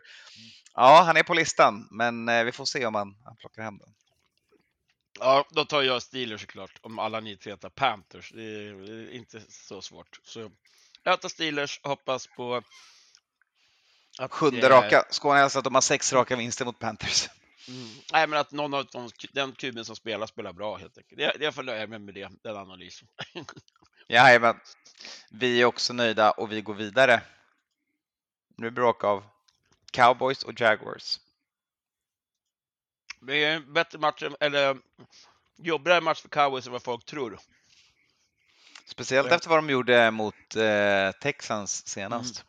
Ja, han är på listan, men eh, vi får se om han, han plockar hem den. Ja, då tar jag Steelers såklart, om alla ni tre tar Panthers. Det är det är inte så svårt. Så tar Steelers hoppas på att, Sjunde eh, raka. Skåne hälsar att de har sex raka vinster mot Panthers. Mm. Nej, men att någon av de, den kuben som spelar spelar bra helt enkelt. Jag, jag får nöja mig med det, den analysen. <laughs> Jajamän. Vi är också nöjda och vi går vidare. Nu bråk av Cowboys och Jaguars. Det är en bättre match, eller jobbigare match för cowboys än vad folk tror. Speciellt efter vad de gjorde mot eh, Texans senast.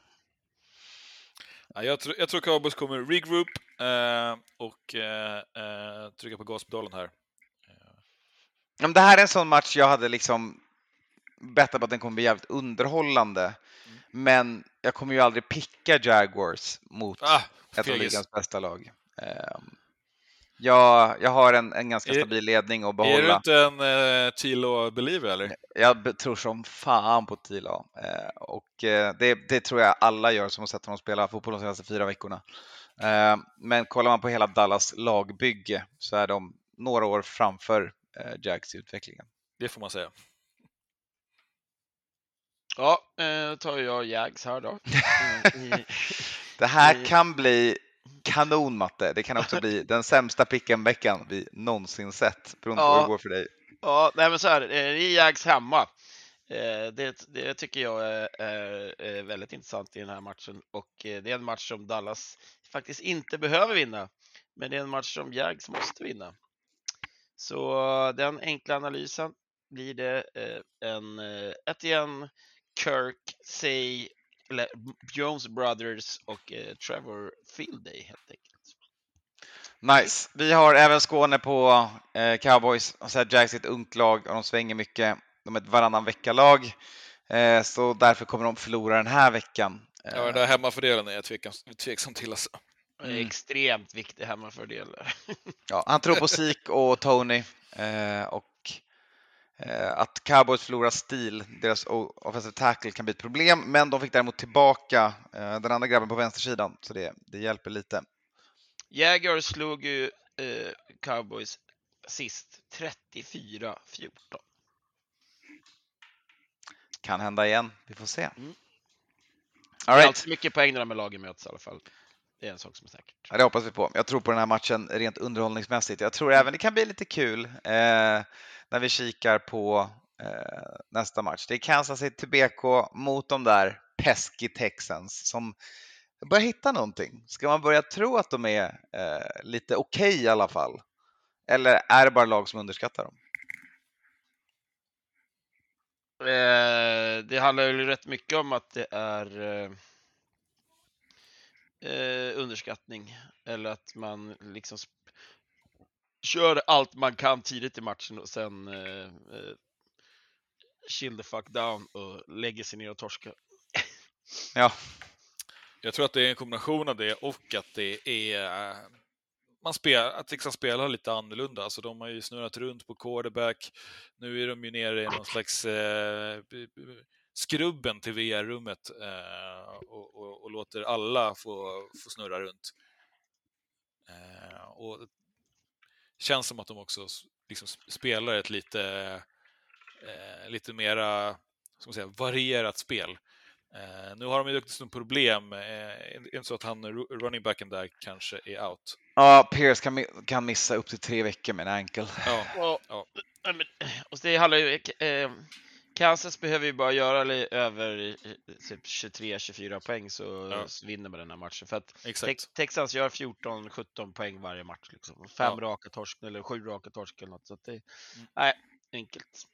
Ja, jag, tror, jag tror Cowboys kommer regroup eh, och eh, eh, trycka på gaspedalen här. Ja, det här är en sån match jag hade liksom bettat på att den kommer bli jävligt underhållande. Mm. Men jag kommer ju aldrig picka Jaguars mot Ah, ett av ligans bästa lag. Ehm, jag, jag har en, en ganska Är- stabil ledning att Är du behålla. inte en eh, Tilo believer eller? Jag tror som fan på Tila. Eh, och eh, det, det tror jag alla gör som har sett honom spela fotboll de senaste fyra veckorna. Eh, men kollar man på hela Dallas lagbygge så är de några år framför eh, Jags i utvecklingen. Det får man säga. Ja, eh, tar jag Jags här då. <laughs> I- Det här kan bli kanon matte. Det kan också bli den sämsta picken-veckan vi någonsin sett. Beroende på Ja. hur det går för dig. Ja, nej men så här, eh, det är Jags hemma. Eh, Det, det tycker jag är, väldigt intressant i den här matchen och eh, det är en match som Dallas faktiskt inte behöver vinna. Men det är en match som Jags måste vinna. Så den enkla analysen blir det eh, en eh, Etienne, Kirk, Say, eller Jones Brothers och eh, Trevor Fielday helt enkelt. Nice. Vi har även Skåne på eh, Cowboys. Och så här, Jags är ett ungt lag och de svänger mycket. De är ett varannan vecka-lag. Eh, så därför kommer de förlora den här veckan. Ja, den där hemmafördelen är jag tveksam, tveksam till. Alltså. Mm. Extremt viktig hemmafördel. <laughs> ja, han tror på Sik och Tony. Eh, och att Cowboys förlorar stil, deras offensive tackle kan bli ett problem. Men de fick däremot tillbaka eh, den andra grabben på vänstersidan. Så det, det hjälper lite. Jaguars slog ju eh, Cowboys sist 34-14. kan hända igen. Vi får se. Mm. All Det är right. alltid mycket poäng när de här lagen möts i alla fall. Det är en sak som är säkert. Ja, det hoppas vi på. Jag tror på den här matchen rent underhållningsmässigt. Jag tror även det kan bli lite kul eh, när vi kikar på eh, nästa match. Det är Kansas City BK mot de där pesky Texans som börjar hitta någonting. Ska man börja tro att de är eh, lite okej i alla fall? Eller är det bara lag som underskattar dem? Eh, det handlar ju rätt mycket om att det är eh, eh, underskattning eller att man liksom sp- kör allt man kan tidigt i matchen och sen eh, eh, chill the fuck down och lägger sig ner och torskar. Ja, Jag tror att det är en kombination av det och att det är eh, man spelar, att Texas spelar lite annorlunda. Alltså de har ju snurrat runt på quarterback. Nu är de ju nere i någon slags eh, skrubben till VR-rummet eh, och, och, och låter alla få, få snurra runt. Eh, och känns som att de också liksom spelar ett lite, eh, lite mera ska man säga, varierat spel. Eh, nu har de ju dessutom problem. Eh, inte så att han, ru- running backen där, kanske är out? ja Pierce kan, kan missa upp till tre veckor med en ankel. Ja, Och, Ja. <clears throat> och det handlar ju, eh, Kansas behöver ju bara göra över eh, typ 23-24 poäng så, Ja. så vinner man den här matchen. För att exakt. Tex- Texans gör 14-17 poäng varje match. Liksom. Fem Ja. raka torsk eller sju raka torsk eller något. Så att det, Mm. nej, enkelt.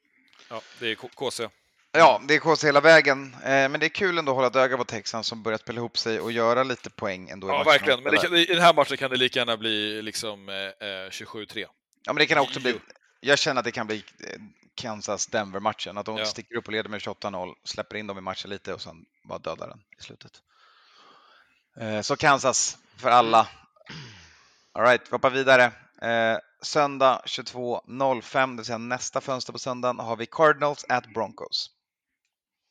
Ja, det är KC. Ja, det är KC hela vägen. Eh, men det är kul ändå att hålla ett öga på Texans som börjat spela ihop sig och göra lite poäng ändå. i Ja, verkligen. Men kan, i den här matchen kan det lika gärna bli liksom eh, eh, 27-3. Ja, men det kan också bli. Jag känner att det kan bli eh, Kansas-Denver-matchen. Att de Ja. sticker upp och leder med 28-0, släpper in dem i matchen lite och sen bara dödar den i slutet. Eh, Så Kansas för alla. All right, vi hoppar vidare. Eh, söndag 22.05, det vill säga nästa fönster på söndagen, har vi Cardinals at Broncos.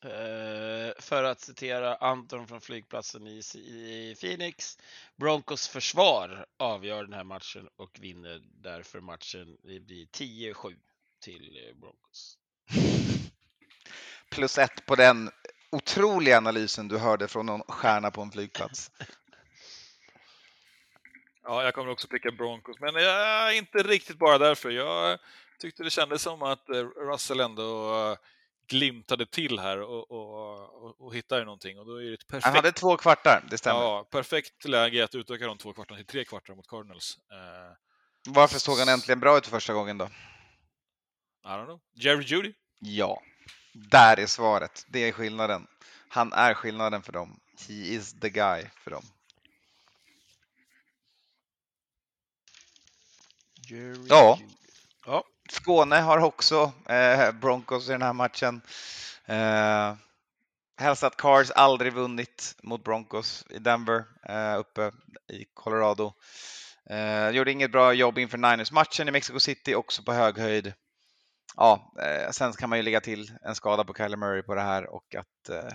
Eh, för att citera Anton från flygplatsen i, i Phoenix. Broncos försvar avgör den här matchen och vinner därför matchen. Det blir 10-7 till eh, Broncos. <laughs> Plus ett på den otroliga analysen du hörde från någon stjärna på en flygplats. <laughs> Ja, jag kommer också picka Broncos, men jag, inte riktigt bara därför. Jag tyckte det kändes som att eh, Russell ändå eh, glimtade till här och, och, och, och hittade någonting. Och då är det ett Han perfekt, hade två kvartar, det stämmer. ja, perfekt läge att utöka de två kvartarna till tre kvartar mot Cardinals. Varför såg han äntligen bra ut för första gången då? I don't know. Jerry Judy? Ja, där är svaret. Det är skillnaden. Han är skillnaden för dem. He is the guy för dem. Jerry Ja. Judy. ja. Skåne har också eh, Broncos i den här matchen. Eh, hälsat Cars aldrig vunnit mot Broncos i Denver, eh, uppe i Colorado. Eh, gjorde inget bra jobb inför Niners-matchen i Mexico City, också på hög höjd. Ja, eh, sen kan man ju lägga till en skada på Kyler Murray på det här och att eh,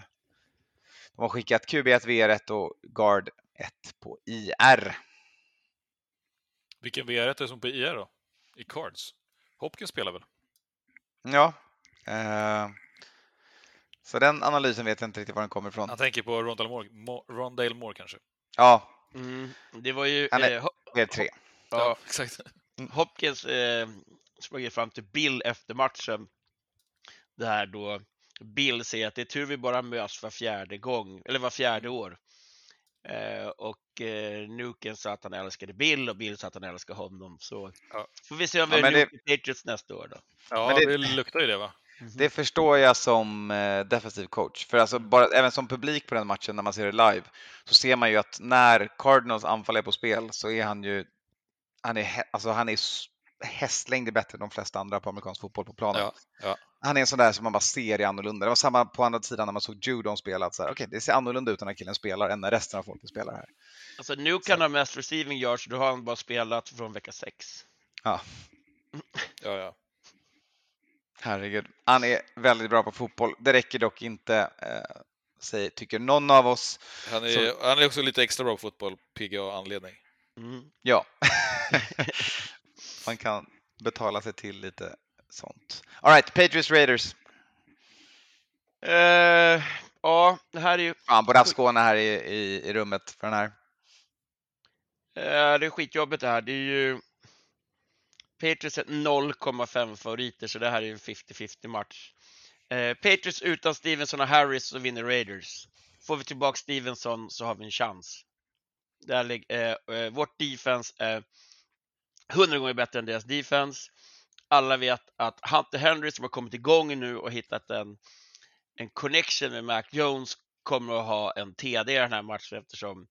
de har skickat QB1 VR1 och Guard 1 på IR. Vilken VR1 är det som på IR då? I Cards? Hopkins spelar väl? Ja. Eh, så den analysen vet jag inte riktigt var den kommer ifrån. Han tänker på Rondale Moore, Mo- Rondale Moore kanske? Ja, Mm, det var ju... Han är- eh, det är tre. ja, exakt. Hopkins eh, sprang ju fram till Bill efter matchen. Där då Bill säger att det är tur vi bara möts var fjärde gång, eller var fjärde år. Eh, och eh, Nuken sa att han älskade Bill och Bill sa att han älskar honom. Så Ja. får vi se om Ja, vi har det- Nuken Patriots nästa år då. Ja, Men det... det- luktar ju det va? Det förstår jag som eh, defensiv coach. För alltså bara, även som publik på den matchen när man ser det live så ser man ju att när Cardinals anfall är på spel så är han ju han är, alltså han är s- hästlängder bättre än de flesta andra på amerikansk fotboll på planen. Ja, ja. Han är en sån där som man bara ser i annorlunda. Det var samma på andra sidan när man såg Judon spela. att så här, Okej, det ser annorlunda ut när killen spelar än när resten av folket spelar här. Alltså Nuken har mest receiving yards, då har han bara spelat från vecka sex. <laughs> ja, ja. Herregud. Han är väldigt bra på fotboll. Det räcker dock inte, eh, säger, tycker någon av oss. Han, är, han är också lite extra bra på fotboll, PGA anledning. Mm. Ja. <laughs> <laughs> Man kan betala sig till lite sånt. All right, Patriots Raiders. Eh, ja, det här är ju Fan, borde haft Skåne här i, i, i rummet för den här. eh, det är skitjobbigt det här. Det är ju Patriots är 0,5 favoriter, så det här är en 50-50 match. Eh, Patriots utan Stevenson och Harris så vinner Raiders. Får vi tillbaka Stevenson så har vi en chans. Där, eh, vårt defense är 100 gånger bättre än deras defense. Alla vet att Hunter Henry som har kommit igång nu och hittat en, en connection med Mac Jones kommer att ha en TD i den här matchen eftersom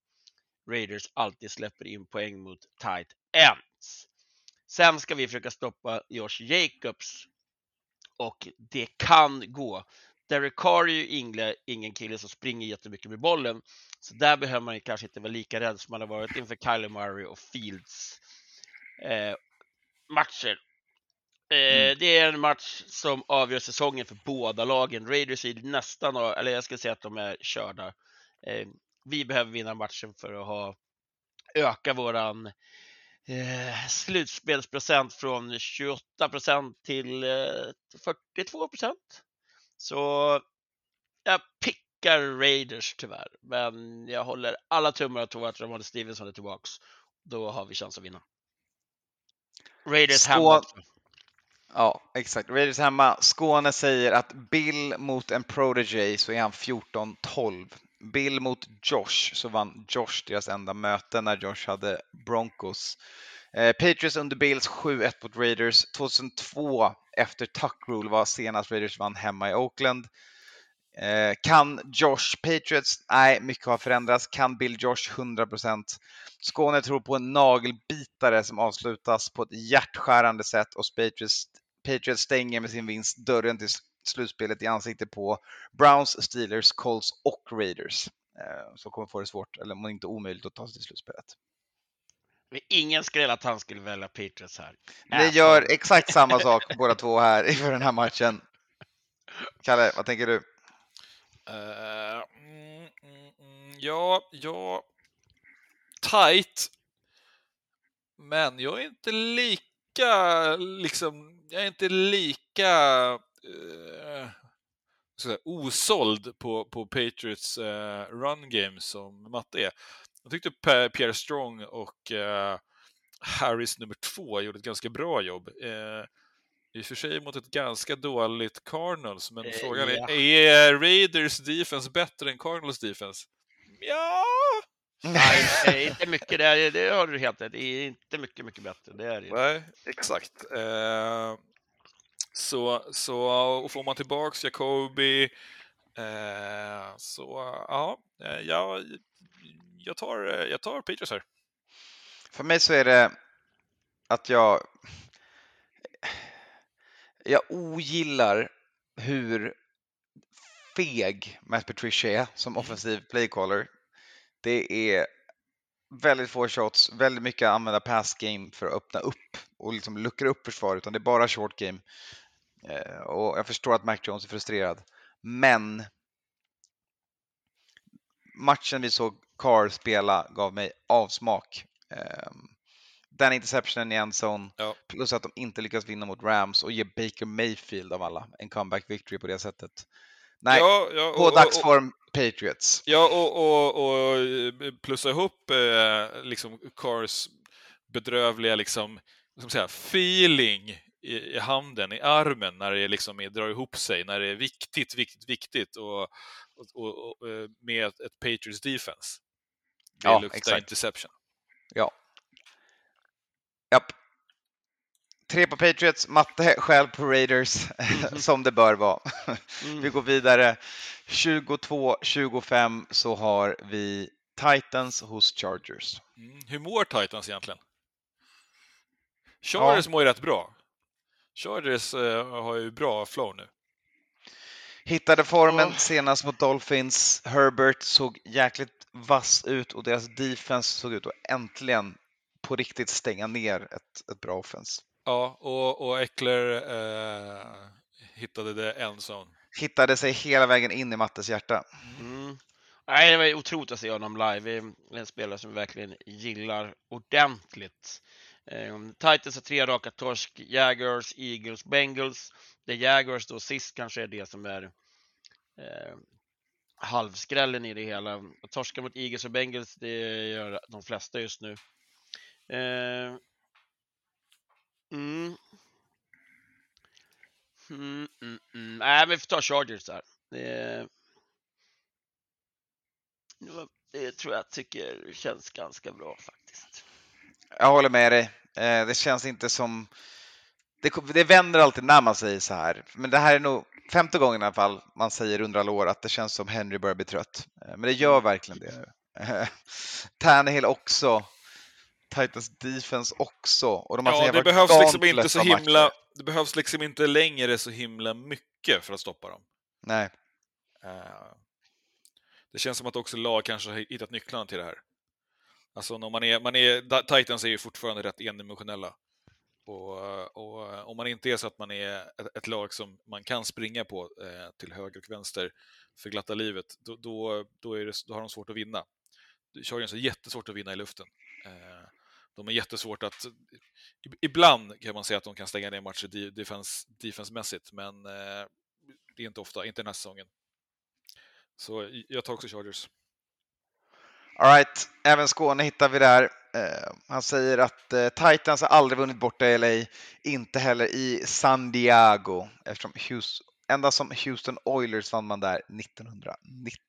Raiders alltid släpper in poäng mot tight ends. Sen ska vi försöka stoppa Josh Jacobs och det kan gå. Derek Carr är ju ingen, ingen kille som springer jättemycket med bollen, så där behöver man ju kanske inte vara lika rädd som man har varit inför Kyler Murray och Fields eh, matcher. Eh, Det är en match som avgör säsongen för båda lagen. Raiders är nästan, eller jag skulle säga att de är körda. Eh, vi behöver vinna matchen för att ha öka våran eh, slutspelsprocent från 28 procent till eh, 42 procent. Så jag pickar Raiders tyvärr, men jag håller alla tummar och tår att Ramon Stevenson är tillbaks. Då har vi chans att vinna. Raiders Skå- hemma. Ja, exakt. Raiders hemma. Skåne säger att Bill mot en protege så är han 14-12. Bill mot Josh så vann Josh deras enda möte när Josh hade Broncos. Eh, Patriots under Bills 7-1 mot Raiders. 2002 efter Tuck Rule var senast Raiders vann hemma i Oakland. Eh, kan Josh Patriots? Nej, mycket har förändrats. Kan Bill Josh? 100%. Skåne tror på en nagelbitare som avslutas på ett hjärtskärande sätt och Patriots, Patriots stänger med sin vinst dörren till slutspelet i ansiktet på Browns, Steelers, Colts och Raiders. Eh, som kommer få det svårt, eller om inte omöjligt, att ta sig till slutspelet. Men Ingen skrev att han skulle välja Patriots här. Vi Äh, gör exakt samma sak båda två här <laughs> inför den här matchen. Kalle, vad tänker du? Eh, mm, mm, mm, ja, ja. Tight. Men jag är inte lika, liksom, jag är inte lika eh, så osåld på, på Patriots eh, run game som Matte är. Jag tyckte Pierre Strong och eh, Harris nummer två gjorde ett ganska bra jobb. Eh, i och för sig mot ett ganska dåligt Cardinals, men Eh, frågan ja. är, är Raiders defense bättre än Cardinals defense? Ja, Nej, inte mycket, det, är, det har du helt rätt Det är inte mycket, mycket bättre. Det är det. nej, exakt. Eh, så, så och får man tillbaks Jacobi, eh, så ja, eh, jag, jag tar, jag tar Patriots här. För mig så är det att jag jag ogillar hur feg Matt Patricia är som offensiv playcaller. Det är väldigt få shots, väldigt mycket att använda pass game för att öppna upp och liksom luckra upp försvar, utan det är bara short game. Eh, och jag förstår att Mac Jones är frustrerad, men matchen vi såg Carr spela gav mig avsmak. Eh, den interceptionen i endzone, Ja. plus att de inte lyckas vinna mot Rams och ge Baker Mayfield av alla en comeback victory på det sättet. Nej, ja, ja, på och- och- dagsform Patriots. Ja, och, och, och eh, plussa ihop eh, liksom Cars bedrövliga liksom, ska säga, feeling i, i handen, i armen när det liksom är, drar ihop sig, när det är viktigt, viktigt, viktigt och, och, och, eh, med ett, ett Patriots defense. Det Ja, luktar exakt. interception. Ja. Japp. Tre på Patriots, matte själv på Raiders, <laughs> som det bör vara. Vi Mm. går vidare. 22-25 så har vi Titans hos Chargers. Mm. Hur mår Titans egentligen? Chargers mår ju rätt bra. Chargers eh, har ju bra flow nu. Hittade formen Åh. senast mot Dolphins. Herbert såg jäkligt vass ut och deras defense såg ut att äntligen på riktigt stänga ner ett, ett bra offense. Ja, och, och Eckler eh, hittade det en zone. Hittade sig hela vägen in i Mattes hjärta. Mm. Nej, det var otroligt att se honom live. Det är en spelare som vi verkligen gillar ordentligt. Eh, Titans har tre raka torsk, Jaguars, Eagles, Bengals. Det Jaguars då sist kanske är det som är eh, halvskrällen i det hela. Att torska mot Eagles och Bengals, det gör de flesta just nu. Eh, mm. Mm, mm, mm. Nej, vi får ta Chargers där. Det, det tror jag tycker känns ganska bra faktiskt. Jag håller med dig. Eh, det känns inte som... Det, det vänder alltid när man säger så här, men det här är nog femte gången i alla fall man säger under alla år att det känns som Henry börjar bli trött. Eh, men det gör verkligen det nu. <laughs> Tannehill också. Titans defense också. Och de har ja, det behövs liksom inte så himla... Det behövs liksom inte längre så himla mycket för att stoppa dem. Nej. Uh, det känns som att också lag kanske har hittat nycklarna till det här. Alltså när man är, man är, Titans är ju fortfarande rätt endimensionella. Och, och, om man inte är så att man är ett, ett lag som man kan springa på eh, till höger och vänster för glatta livet, då, då, då, är det, då har de svårt att vinna. Chargers är jättesvårt att vinna i luften. Eh, de är jättesvårt att... Ibland kan man säga att de kan stänga ner matcher defense, defensemässigt, men eh, det är inte ofta, inte den här säsongen. Så jag tar också Chargers. Alright, även Skåne hittar vi där. Uh, han säger att uh, Titans har aldrig vunnit borta i LA, inte heller i San Diego, eftersom Houston, ända som Houston Oilers vann man där 1990.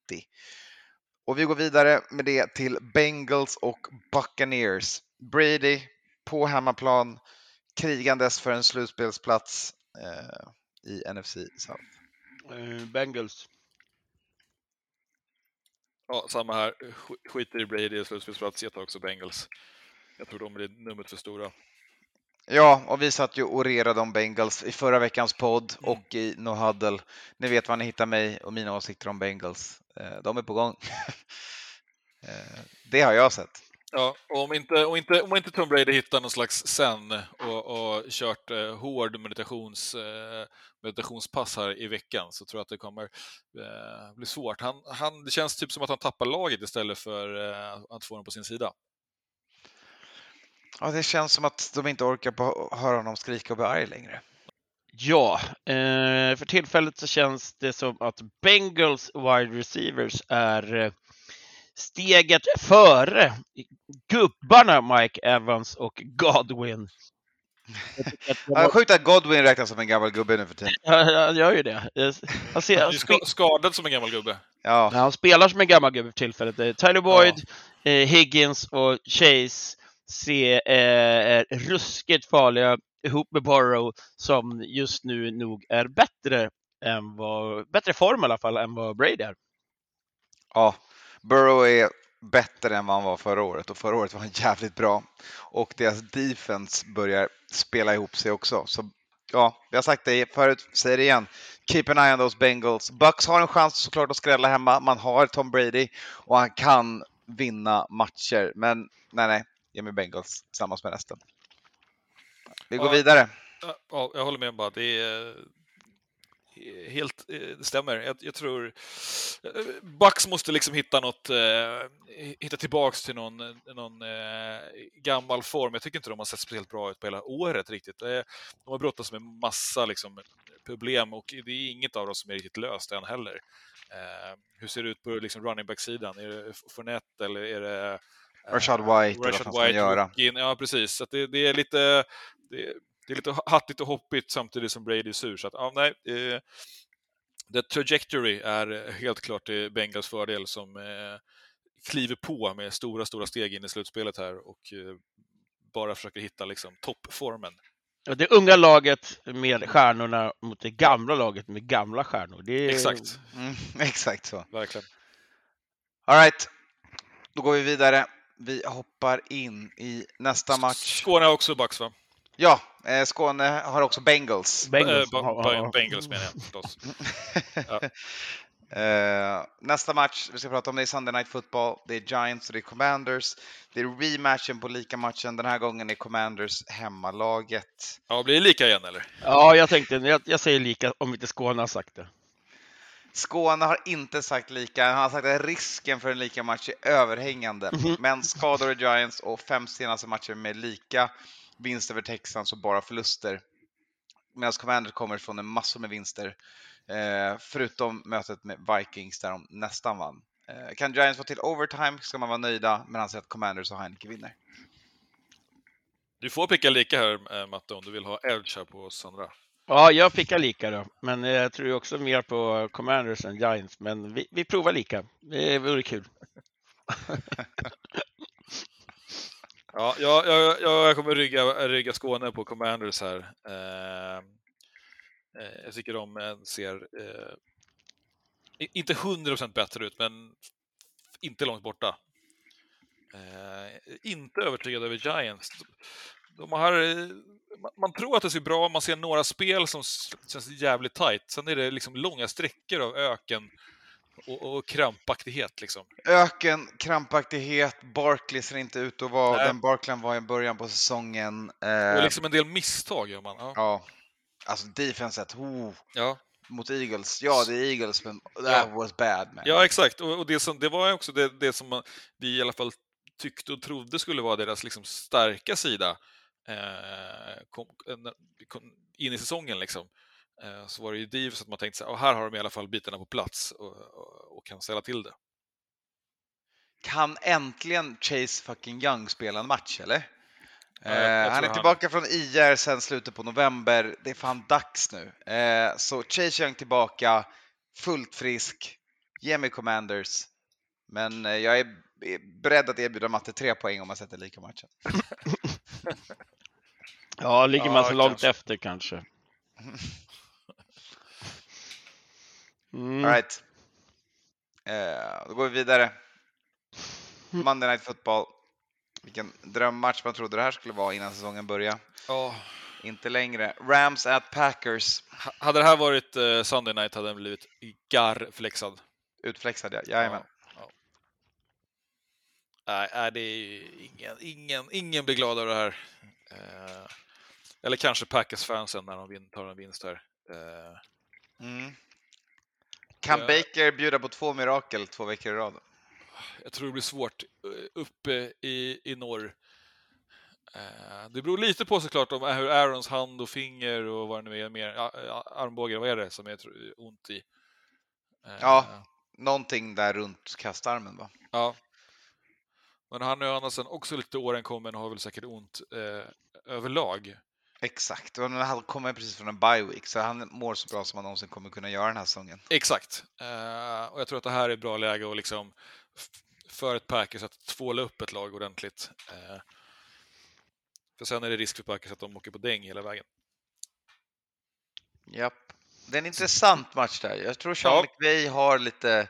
Och vi går vidare med det till Bengals och Buccaneers. Brady på hemmaplan, krigandes för en slutspelsplats uh, i NFC South. Bengals. Ja, samma här. Skiter i Brady i slutspelsplats, jag tar också Bengals. Jag tror de blir numret för stora. Ja, och vi satt ju och orerade om Bengals i förra veckans podd mm. och i No Huddle. Ni vet var ni hittar mig och mina åsikter om Bengals. Eh, de är på gång. <laughs> Eh, det har jag sett. Ja, och om inte, om inte, om inte Tom Brady hittar någon slags sen och, och kört eh, hård meditations, eh, meditationspass här i veckan så tror jag att det kommer eh, bli svårt. Han, han, det känns typ som att han tappar laget istället för eh, att få dem på sin sida. Ja, det känns som att de inte orkar på höra honom skrika och bli arg längre. Ja, eh, för tillfället så känns det som att Bengals wide receivers är eh, steget före gubbarna Mike Evans och Godwin. Ja, sjukt att Godwin räknas som en gammal gubbe nu för tiden. Ja, han gör ju det. Han, ser, han är skadad som en gammal gubbe. Ja. han spelar som en gammal gubbe för tillfället. Tyler Boyd, ja. eh, Higgins och Chase ser, eh, ruskigt farliga ihop med Borrow som just nu nog är bättre än vad, bättre form i alla fall än vad Brady är. Ja, Burrow är bättre än vad han var förra året och förra året var han jävligt bra. Och deras defense börjar spela ihop sig också. Så ja, vi har sagt det förut, säger det igen. Keep an eye on those Bengals. Bucks har en chans såklart att skrälla hemma. Man har Tom Brady och han kan vinna matcher. Men nej, nej, ge mig Bengals tillsammans med resten. Vi går ja, vidare. Ja, jag håller med bara. Det är, helt, eh, det stämmer. Jag, jag, tror eh, Bucks måste liksom hitta något, eh, hitta tillbaks till någon, någon eh, gammal form. Jag tycker inte de har sett speciellt bra ut på hela året riktigt. Eh, de har brottats med massa liksom, problem och det är inget av dem som är riktigt löst än heller. Eh, hur ser det ut på liksom, running back-sidan? Är det Fournette eller är det Rashad White, Rashad White, göra. Ja, precis. Så det, det, är lite... Det, det är lite hattigt och hoppigt samtidigt som Brady är sur. Så att, ja, nej, eh, the trajectory är helt klart till Bengals fördel som eh, kliver på med stora, stora steg in i slutspelet här och eh, bara försöker hitta liksom, toppformen. Ja, det unga laget med stjärnorna mot det gamla laget med gamla stjärnor. Det är... Exakt. Mm, <laughs> exakt så. Verkligen. All right. Då går vi vidare. Vi hoppar in i nästa match. Skåne också Bucks va? Ja, eh, Skåne har också Bengals. Bengals, äh, Bengals menar jag förstås. ja. <laughs> Uh, nästa match vi ska prata om det är Sunday Night Football. Det är Giants och det är Commanders. Det är rematchen på lika matchen. Den här gången är Commanders hemmalaget. Ja, blir det lika igen eller? Ja, jag tänkte, jag, jag säger lika om inte Skåne har sagt det. Skåne har inte sagt lika. Han har sagt att risken för en lika match är överhängande. Mm -hmm. Men skador i Giants och fem senaste matcher med lika vinst över Texans och bara förluster. medan Commanders kommer från en massor med vinster. Eh, förutom mötet med Vikings där de nästan vann. Eh, kan Giants få till overtime ska man vara nöjda, men han säger att Commanders och Heineke vinner. Du får picka lika här, eh, Matte, om du vill ha edge här på Sandra. Ja, jag pickar lika då, men eh, jag tror också mer på Commanders än Giants, men vi, vi provar lika. Det vore kul. <laughs> Ja, jag, jag, jag kommer rygga, rygga Skåne på Commanders här. Eh, eh jag tycker de eh, ser eh, inte 100% bättre ut, men inte långt borta. Eh, inte övertygad över Giants. De har, eh, man- man tror att det ser bra, man ser några spel som känns jävligt tight. Sen är det liksom långa sträckor av öken och, och krampaktighet. Liksom. Öken, krampaktighet, Barkley ser inte ut att vara Nej. den Barkley var i början på säsongen. Eh, Och liksom en del misstag gör man. Ja. Ja, alltså defenset, oh, Ja. mot Eagles. Ja, det är Eagles, men that Ja. was bad man. Ja, exakt. Och, och det, som, det var också det, det som man- vi i alla fall tyckte och trodde skulle vara deras liksom starka sida eh, kom, kom, in i säsongen. Liksom. Eh, så var det ju div så att man tänkte så här, "Ah, här har de i alla fall bitarna på plats och, och, och kan ställa till det. Kan äntligen Chase fucking Young spela en match, eller? Ja, Eh, han är han- tillbaka från IR sen slutet på november. Det är fan dags nu. Eh, så Chase Young tillbaka, fullt frisk. Ge mig Commanders. Men eh, jag är är beredd att erbjuda matte tre poäng om man sätter lika matchen. <laughs> Ja, ligger man Ja, så långt kanske. efter kanske. <laughs> Mm. All right. Eh, då går vi vidare. Monday Night Football. Vilken drömmatch man trodde det här skulle vara innan säsongen började. Ja. Inte längre. Rams at Packers. Ha- Hade det här varit eh, Sunday Night hade den blivit garflexad. Utflexad, ja. Jajamän. Ja. Nej, nej, det är ingen, ingen, ingen blir glad av det här. Eh, eller kanske Packers-fansen när de tar en vinst här. Eh, Mm. Kan Ja. Baker bjuda på två mirakel två veckor i rad? jag tror det blir svårt eh, uppe i, i norr. Eh, det beror lite på såklart om hur Aarons hand och finger och vad det nu är mer, armbågar, vad är det som är ont i? Eh, Ja. Någonting där runt kastarmen va? Ja. Men han är sidan också lite åren kommen och har väl säkert ont eh, överlag. Exakt, och han kommer precis från en bye week så han mår så bra som han någonsin kommer kunna göra den här säsongen. Exakt. Eh, och jag tror att det här är ett bra läge att liksom för ett Packers att tvåla upp ett lag ordentligt. Eh, för sen är det risk för Packers att de åker på däng hela vägen. Japp. Det är en intressant match där. Jag tror Sean Ja. McVay har lite...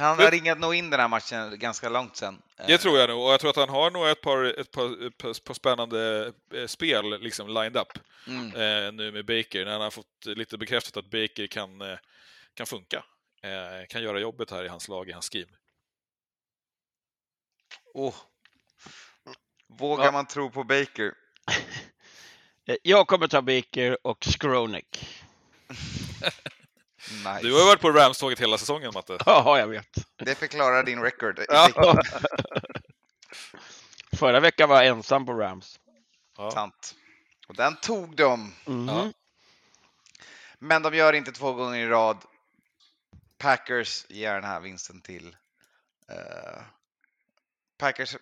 Han har ringat nog in den här matchen ganska långt sen. Det tror jag nog, och jag tror att han har nog ett par, ett par, ett par, ett par spännande eh, spel liksom lined up Mm. eh, nu med Baker, när han har fått lite bekräftat att Baker kan, eh, kan funka. Eh, kan göra jobbet här i hans lag, i hans scheme. Oh. Vågar Ja. man tro på Baker? Eh, <laughs> Jag kommer ta Baker och Skronik. <laughs> Nice. Du har ju varit på Rams-tåget hela säsongen, Matte. <laughs> Ja, jag vet. Det förklarar din record. <laughs> Ja. <laughs> Förra veckan var jag ensam på Rams. Ja. Sant. Och den tog de. Mhm. Ja. Men de gör inte två gånger i rad. Packers ger den här vinsten till eh, Packers.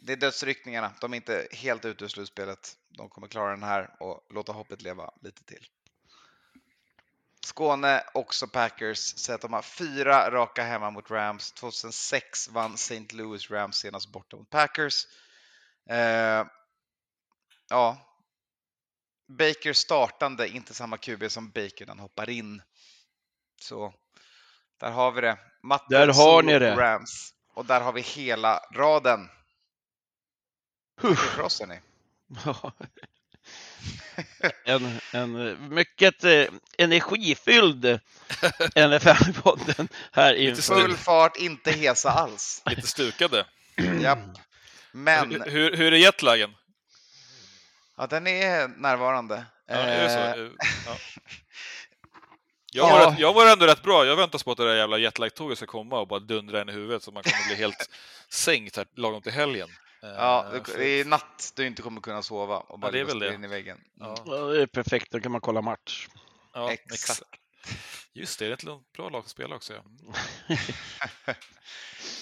Det är dödsryckningarna. De är inte helt ute ur slutspelet. De kommer klara den här och låta hoppet leva lite till. Skåne, också Packers, säger att de har fyra raka hemma mot Rams. 2006 vann St. Louis Rams senast borta mot Packers. Eh, ja, Baker startande, inte samma QB som Baker när han hoppar in. Så där har vi det. Matte, Där har ni det. Rams. Och där har vi hela raden. Tack för oss hörni. <laughs> <laughs> en, en mycket eh, energifylld NFL-podden här inför. Full fart, inte hesa alls. <laughs> Lite stukade. Japp. Men Hur, hur, hur är jetlagen? ja, den är närvarande. Ja, är så? Eh, Eh, Ja. <laughs> Jag, var Ja. rätt, jag var ändå rätt bra. Jag väntar på att det där jävla jetlag-tåget ska komma och bara dundra en i huvudet så man kommer bli helt sänkt här lagom till helgen. Ja, Eh, det- det är natt du inte kommer kunna sova och bara det är väl det. in i väggen. Ja, Ja, det är perfekt, då kan man kolla match. ja, Exakt. exakt. Just det, det är ett bra lag att spela också. Ja. <laughs>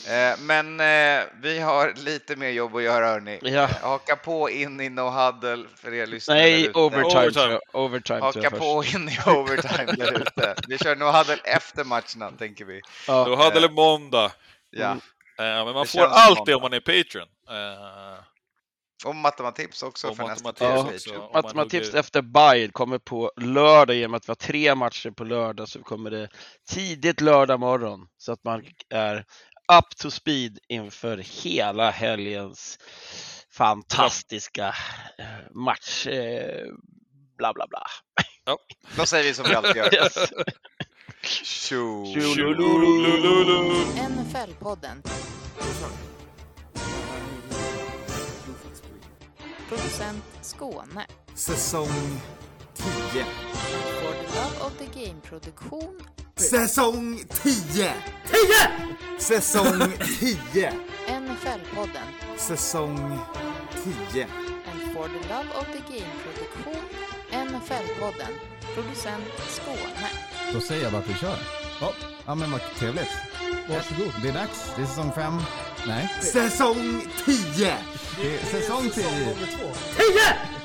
Eh, Men eh, vi har lite mer jobb att göra hörni. Ja. Eh, Haka på in i No Huddle för er lyssnare Nej, ute. overtime, Overtime. Overtime Haka på först. in i overtime där <laughs> ute. Vi kör No Huddle efter matcherna tänker vi. Ja. Då hade det måndag. Ja. Mm. Eh, men man Det får allt det om man är Patreon. Eh, Och matematips också Och för nästa matematips tips. också. Matematips efter Bayern kommer på lördag i och med att vi har tre matcher på lördag så kommer det tidigt lördag morgon så att man är up to speed inför hela helgens fantastiska eh, match. eh, Bla bla bla. Då säger vi som vi alltid gör. <laughs> Yes. NFL-podden. Producent Skåne. Säsong 10. For the Love of the Game-produktion. Säsong 10! 10! Säsong 10. NFL-podden. Säsong 10. And for the Love of the Game-produktion. NFL-podden. Producent Skåne. Då säger jag bara att vi kör. Ja, ja men vad trevligt. Varsågod. Det är dags. Det är säsong fem. Nej, Säsong 10! det är säsong tio. 10!